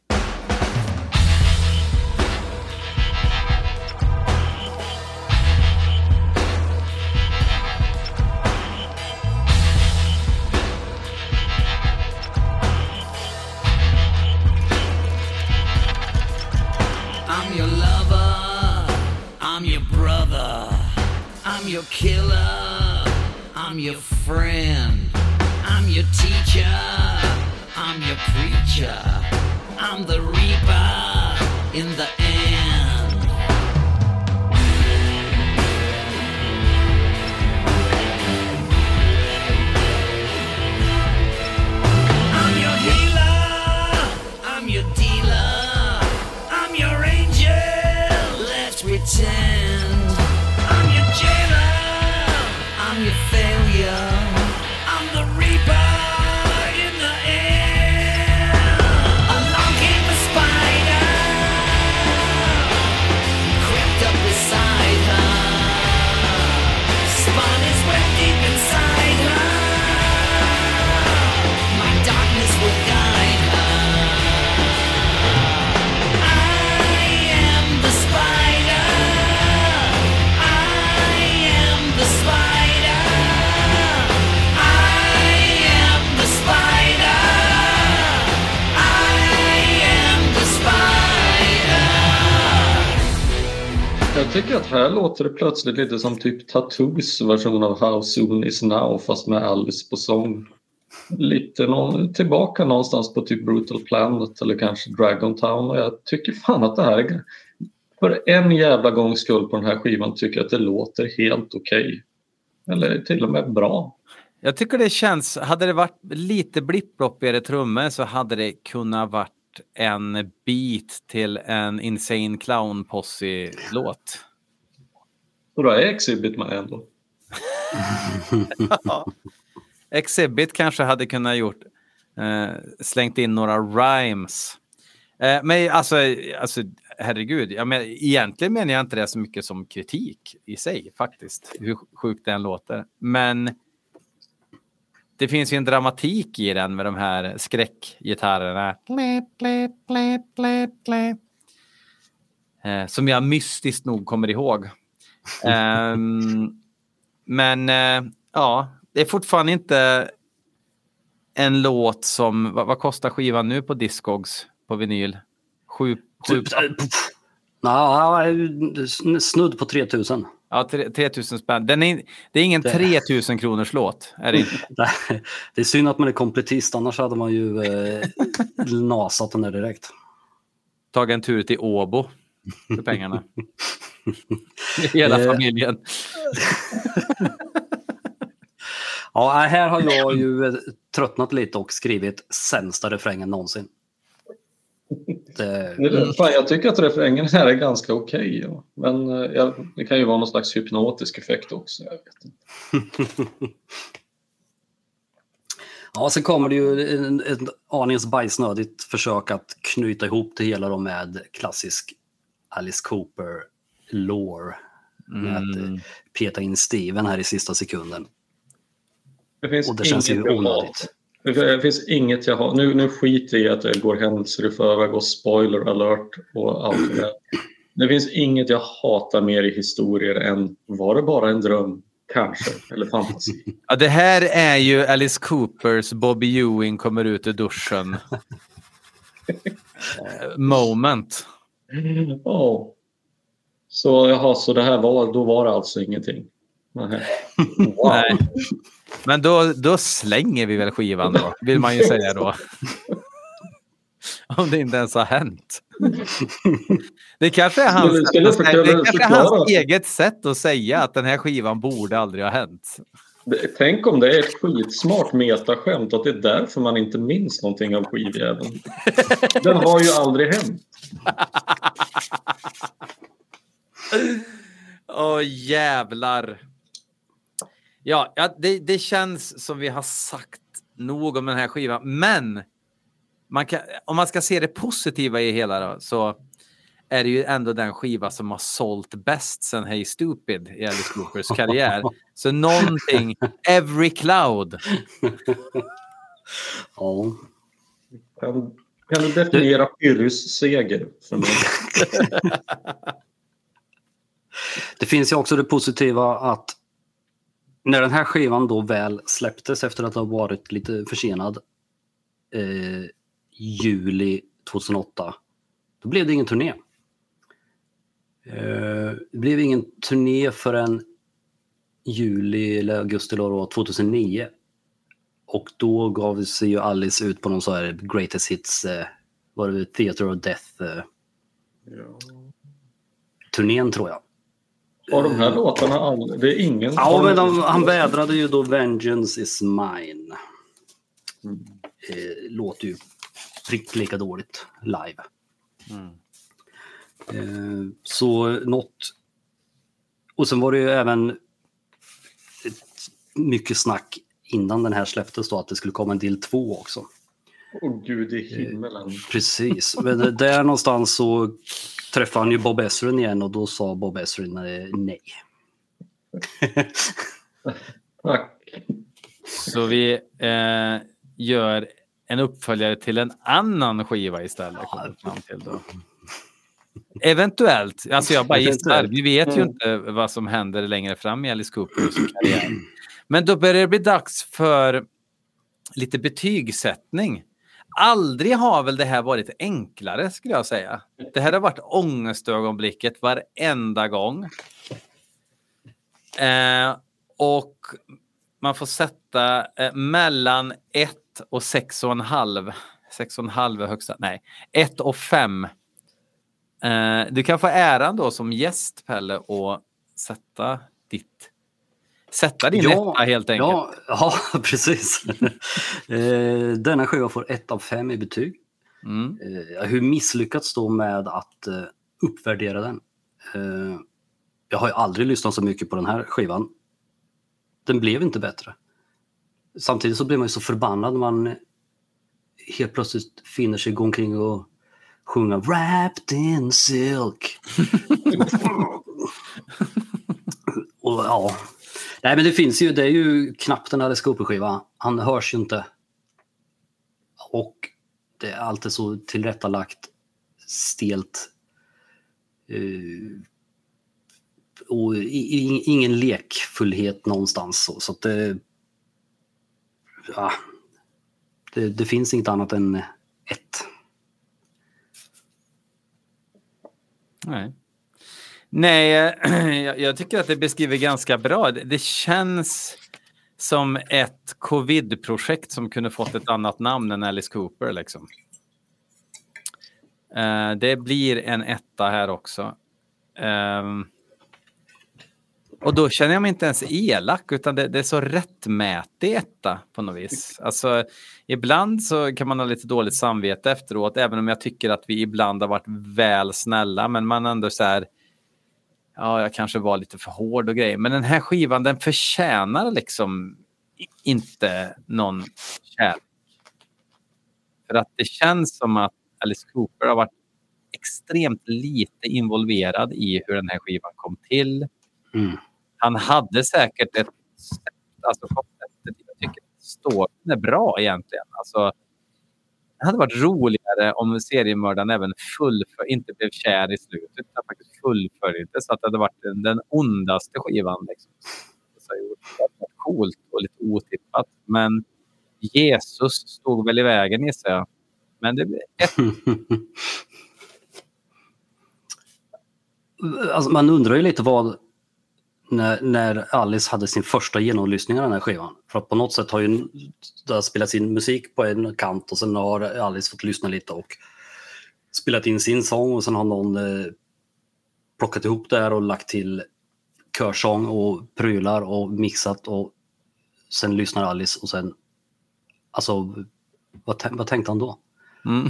Your killer. I'm your friend. I'm your teacher. I'm your preacher. I'm the reaper in the end. Jag tycker att här låter det plötsligt lite som typ Tattoos version av How soon is now fast med Alice på sång. Lite någon, tillbaka någonstans på typ Brutal Planet eller kanske Dragon Town och jag tycker fan att det här är för en jävla gångs skull på den här skivan tycker jag att det låter helt okej. Okay. Eller till och med bra. Jag tycker det känns, hade det varit lite blipploppigare trummor så hade det kunnat varit en bit till en Insane Clown Posse-låt. Och då är Exhibit med ändå. [LAUGHS] ja. Exhibit kanske hade kunnat gjort, eh, slängt in några rhymes. Eh, men alltså, alltså herregud, jag men, egentligen menar jag inte det så mycket som kritik i sig faktiskt, hur sjukt den låter. Men det finns ju en dramatik i den med de här skräckgitarrerna. Eh, som jag mystiskt nog kommer ihåg. um, men uh, ja, det är fortfarande inte en låt som, vad, vad, kostar skivan nu på Discogs på vinyl? Sju, sju typ, snudd på 3000. Ja, 3000 spänn. Den är, det är ingen det... 3000 kronors låt. Är det, inte? [LAUGHS] det är synd att man är kompletist, annars hade man ju eh, [LAUGHS] nasat den där direkt. Tagit en tur till Åbo för pengarna. [LAUGHS] Hela eh. familjen. ja, här har jag ju eh, tröttnat lite och skrivit sämsta refrängen någonsin. Det... Fan, jag tycker att refrängen här är ganska okej. Okay, ja. Men eh, ja, det kan ju vara någon slags hypnotisk effekt också. Jag vet inte. [LAUGHS] ja, sen kommer det ju en, en aningens bajsnödigt försök att knyta ihop det hela med klassisk Alice Cooper lore. Med att eh, mm. peta in Steven här i sista sekunden. Det finns Och det känns ju onödigt. Det finns inget jag har. Nu, nu skiter jag i att jag går händelser i förväg och spoiler alert och allt det där. Det finns inget jag hatar mer i historier än var det bara en dröm? Kanske, eller fantasi. Ja, det här är ju Alice Coopers Bobby Ewing kommer ut ur duschen. Moment. Oh. Så jaha, så det här var, då var det alltså ingenting? Nej. Wow. Nej. Men då, då slänger vi väl skivan då, vill man ju [LAUGHS] säga då. Om det inte ens har hänt. Det kanske är hans, det kanske är hans eget sätt att säga att den här skivan borde aldrig ha hänt. Tänk om det är ett skitsmart metaskämt att det är därför man inte minns någonting av skivjäveln. Den har ju aldrig hänt. Åh oh, jävlar. Ja, ja det, det känns som vi har sagt nog om den här skivan. Men man kan, om man ska se det positiva i hela då, så är det ju ändå den skiva som har sålt bäst sen Hey Stupid i Alice Coopers karriär. så någonting, Every Cloud. ja. Kan, kan du definiera Pyrrhus seger för mig? [LAUGHS] det finns ju också det positiva att när den här skivan då väl släpptes efter att ha varit lite försenad eh, juli 2008, då blev det ingen turné. Eh, det blev ingen turné förrän juli eller augusti då, 2009. Och då gav sig ju Alice ut på någon så här greatest hits, eh, var det Theater of Death eh, ja. turnén tror jag. Har de här låtarna. Det är ingen... Ja, men de, han vädrade ju då Vengeance is mine. Mm. Eh, låter ju prick lika dåligt live. Mm. Eh, så något... Och sen var det ju även mycket snack innan den här släpptes då att det skulle komma en del två också. Åh oh, gud i himmelen. Eh, precis, men där någonstans så träffade han ju Bob Ezrin igen och då sa Bob Ezrin eh, nej. [LAUGHS] Tack. Så vi eh, gör en uppföljare till en annan skiva istället. Ja. Till då. Eventuellt, alltså jag bara gissar. Vi vet ju mm. inte vad som händer längre fram i Alice Coopers karriär. Men då börjar det bli dags för lite betygssättning aldrig har väl det här varit enklare skulle jag säga. Det här har varit ångestögonblicket varenda gång. Eh, och man får sätta eh, mellan 1 och 6,5. 6,5 är högsta. Nej, 1 och 5. Eh, du kan få äran då som gäst, Pelle, och sätta ditt Sätta din ja, etta helt enkelt. Ja, [LAUGHS] ja precis. [LAUGHS] Eh, denna skiva får 1 av 5 i betyg. Mm. Eh, hur misslyckats då med att eh, uppvärdera den? Jag har ju aldrig lyssnat så mycket på den här skivan. Den blev inte bättre. Samtidigt så blir man ju så förbannad när man helt plötsligt finner sig gå omkring och sjunga Wrapped in silk. [LAUGHS] och ja, Nej, men det finns ju, det är ju knappt en Alice Cooper-skiva. Han hörs ju inte. Och det är alltid så tillrättalagt, stelt. Uh, och ingen lekfullhet någonstans. Så, så att det, ja, det, det finns inget annat än ett. Nej. Nej, eh, [CLEARS THROAT] jag, jag tycker att det beskriver ganska bra. Det, det känns som ett covid-projekt som kunde fått ett annat namn än Alice Cooper. Liksom. Uh, det blir en etta här också. Um, och då känner jag mig inte ens elak, utan det, det, är så rättmätig etta på något vis. Alltså, ibland så kan man ha lite dåligt samvete efteråt, även om jag tycker att vi ibland har varit väl snälla, men man ändå så här, ja, jag kanske var lite för hård och grejer. Men den här skivan, den förtjänar liksom inte någon kärlek. För att det känns som att Alice Cooper har varit extremt lite involverad i hur den här skivan kom till. Mm. Han hade säkert ett alltså jag tycker storyn är bra egentligen. Alltså, det hade varit roligare om seriemördaren även fullför, inte blev kär i slutet, utan faktiskt fullföljde så att det hade varit den, den ondaste skivan. Liksom. Så det hade varit coolt och lite otippat. Men Jesus stod väl i vägen gissar jag. Men det blev ett... [LAUGHS] alltså, man undrar ju lite vad när, när Alice hade sin första genomlyssning av den här skivan. För att på något sätt har ju det har spelats in musik på en kant och sen har Alice fått lyssna lite och spelat in sin sång och sen har någon eh, plockat ihop det här och lagt till körsång och prylar och mixat och sen lyssnar Alice och sen alltså vad, vad tänkte han då? Mm.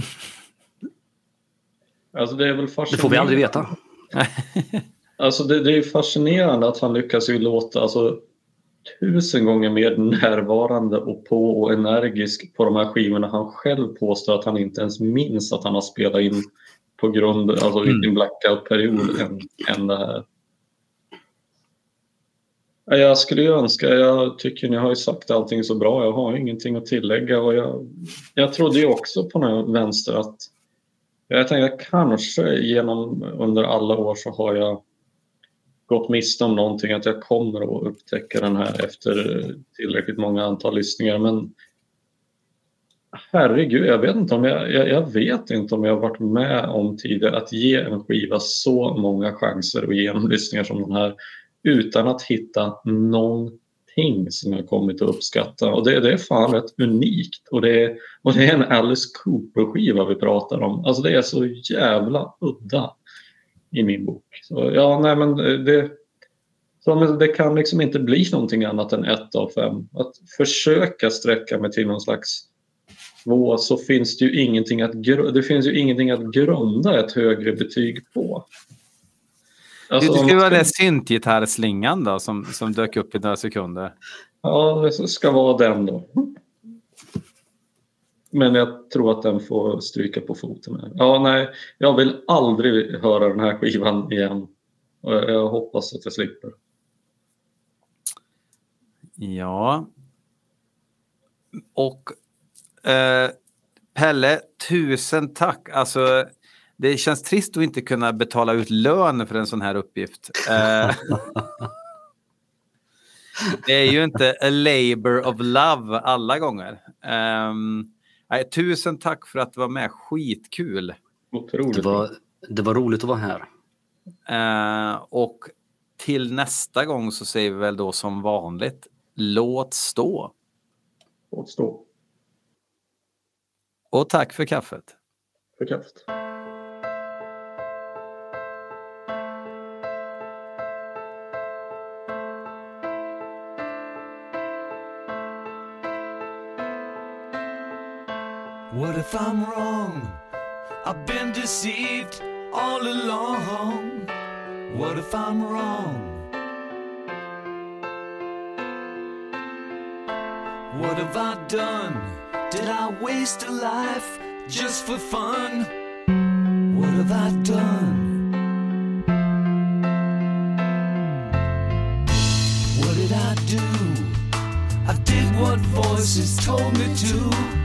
Alltså det är väl Det får vi aldrig veta. [LAUGHS] Alltså det, det är fascinerande att han lyckas ju låta alltså, tusen gånger mer närvarande och på och energisk på de här skivorna han själv påstår att han inte ens minns att han har spelat in på grund alltså mm. i en blackout-period än, än det här. Jag skulle ju önska, jag tycker ni har ju sagt allting så bra, jag har ingenting att tillägga och jag, jag trodde ju också på den vänster att jag tänkte kanske genom under alla år så har jag gått miste om någonting, att jag kommer att upptäcka den här efter tillräckligt många antal lyssningar. Men herregud, jag vet inte om jag, jag, jag, vet inte om jag varit med om tidigare att ge en skiva så många chanser och genomlyssningar som den här utan att hitta någonting som jag kommit att uppskatta. Och det, det är fan rätt unikt. Och det, är, och det är en Alice Cooper-skiva vi pratar om. Alltså det är så jävla udda i min bok. Så, ja, nej, men det, så, det kan liksom inte bli någonting annat än ett av fem. Att försöka sträcka mig till någon slags två så finns det ju ingenting att, det finns ju ingenting att grunda ett högre betyg på. Alltså, det skulle vara den syntgitarrslingan då som, som dök upp i några sekunder. Ja, det ska vara den då. Men jag tror att den får stryka på foten. Ja, nej, jag vill aldrig höra den här skivan igen. Jag hoppas att jag slipper. Ja. Och eh, Pelle, tusen tack. Alltså, det känns trist att inte kunna betala ut lön för en sån här uppgift. Eh, [LAUGHS] det är ju inte a labor of love alla gånger. Um, Nej, tusen tack för att du var med. Skitkul. Otroligt. Det var, det var roligt att vara här. Uh, och till nästa gång så säger vi väl då som vanligt, låt stå. Låt stå. Och tack för kaffet. För kaffet. If I'm wrong? I've been deceived all along. What if I'm wrong? What have I done? Did I waste a life just for fun? What have I done? What did I do? I did what voices told me to.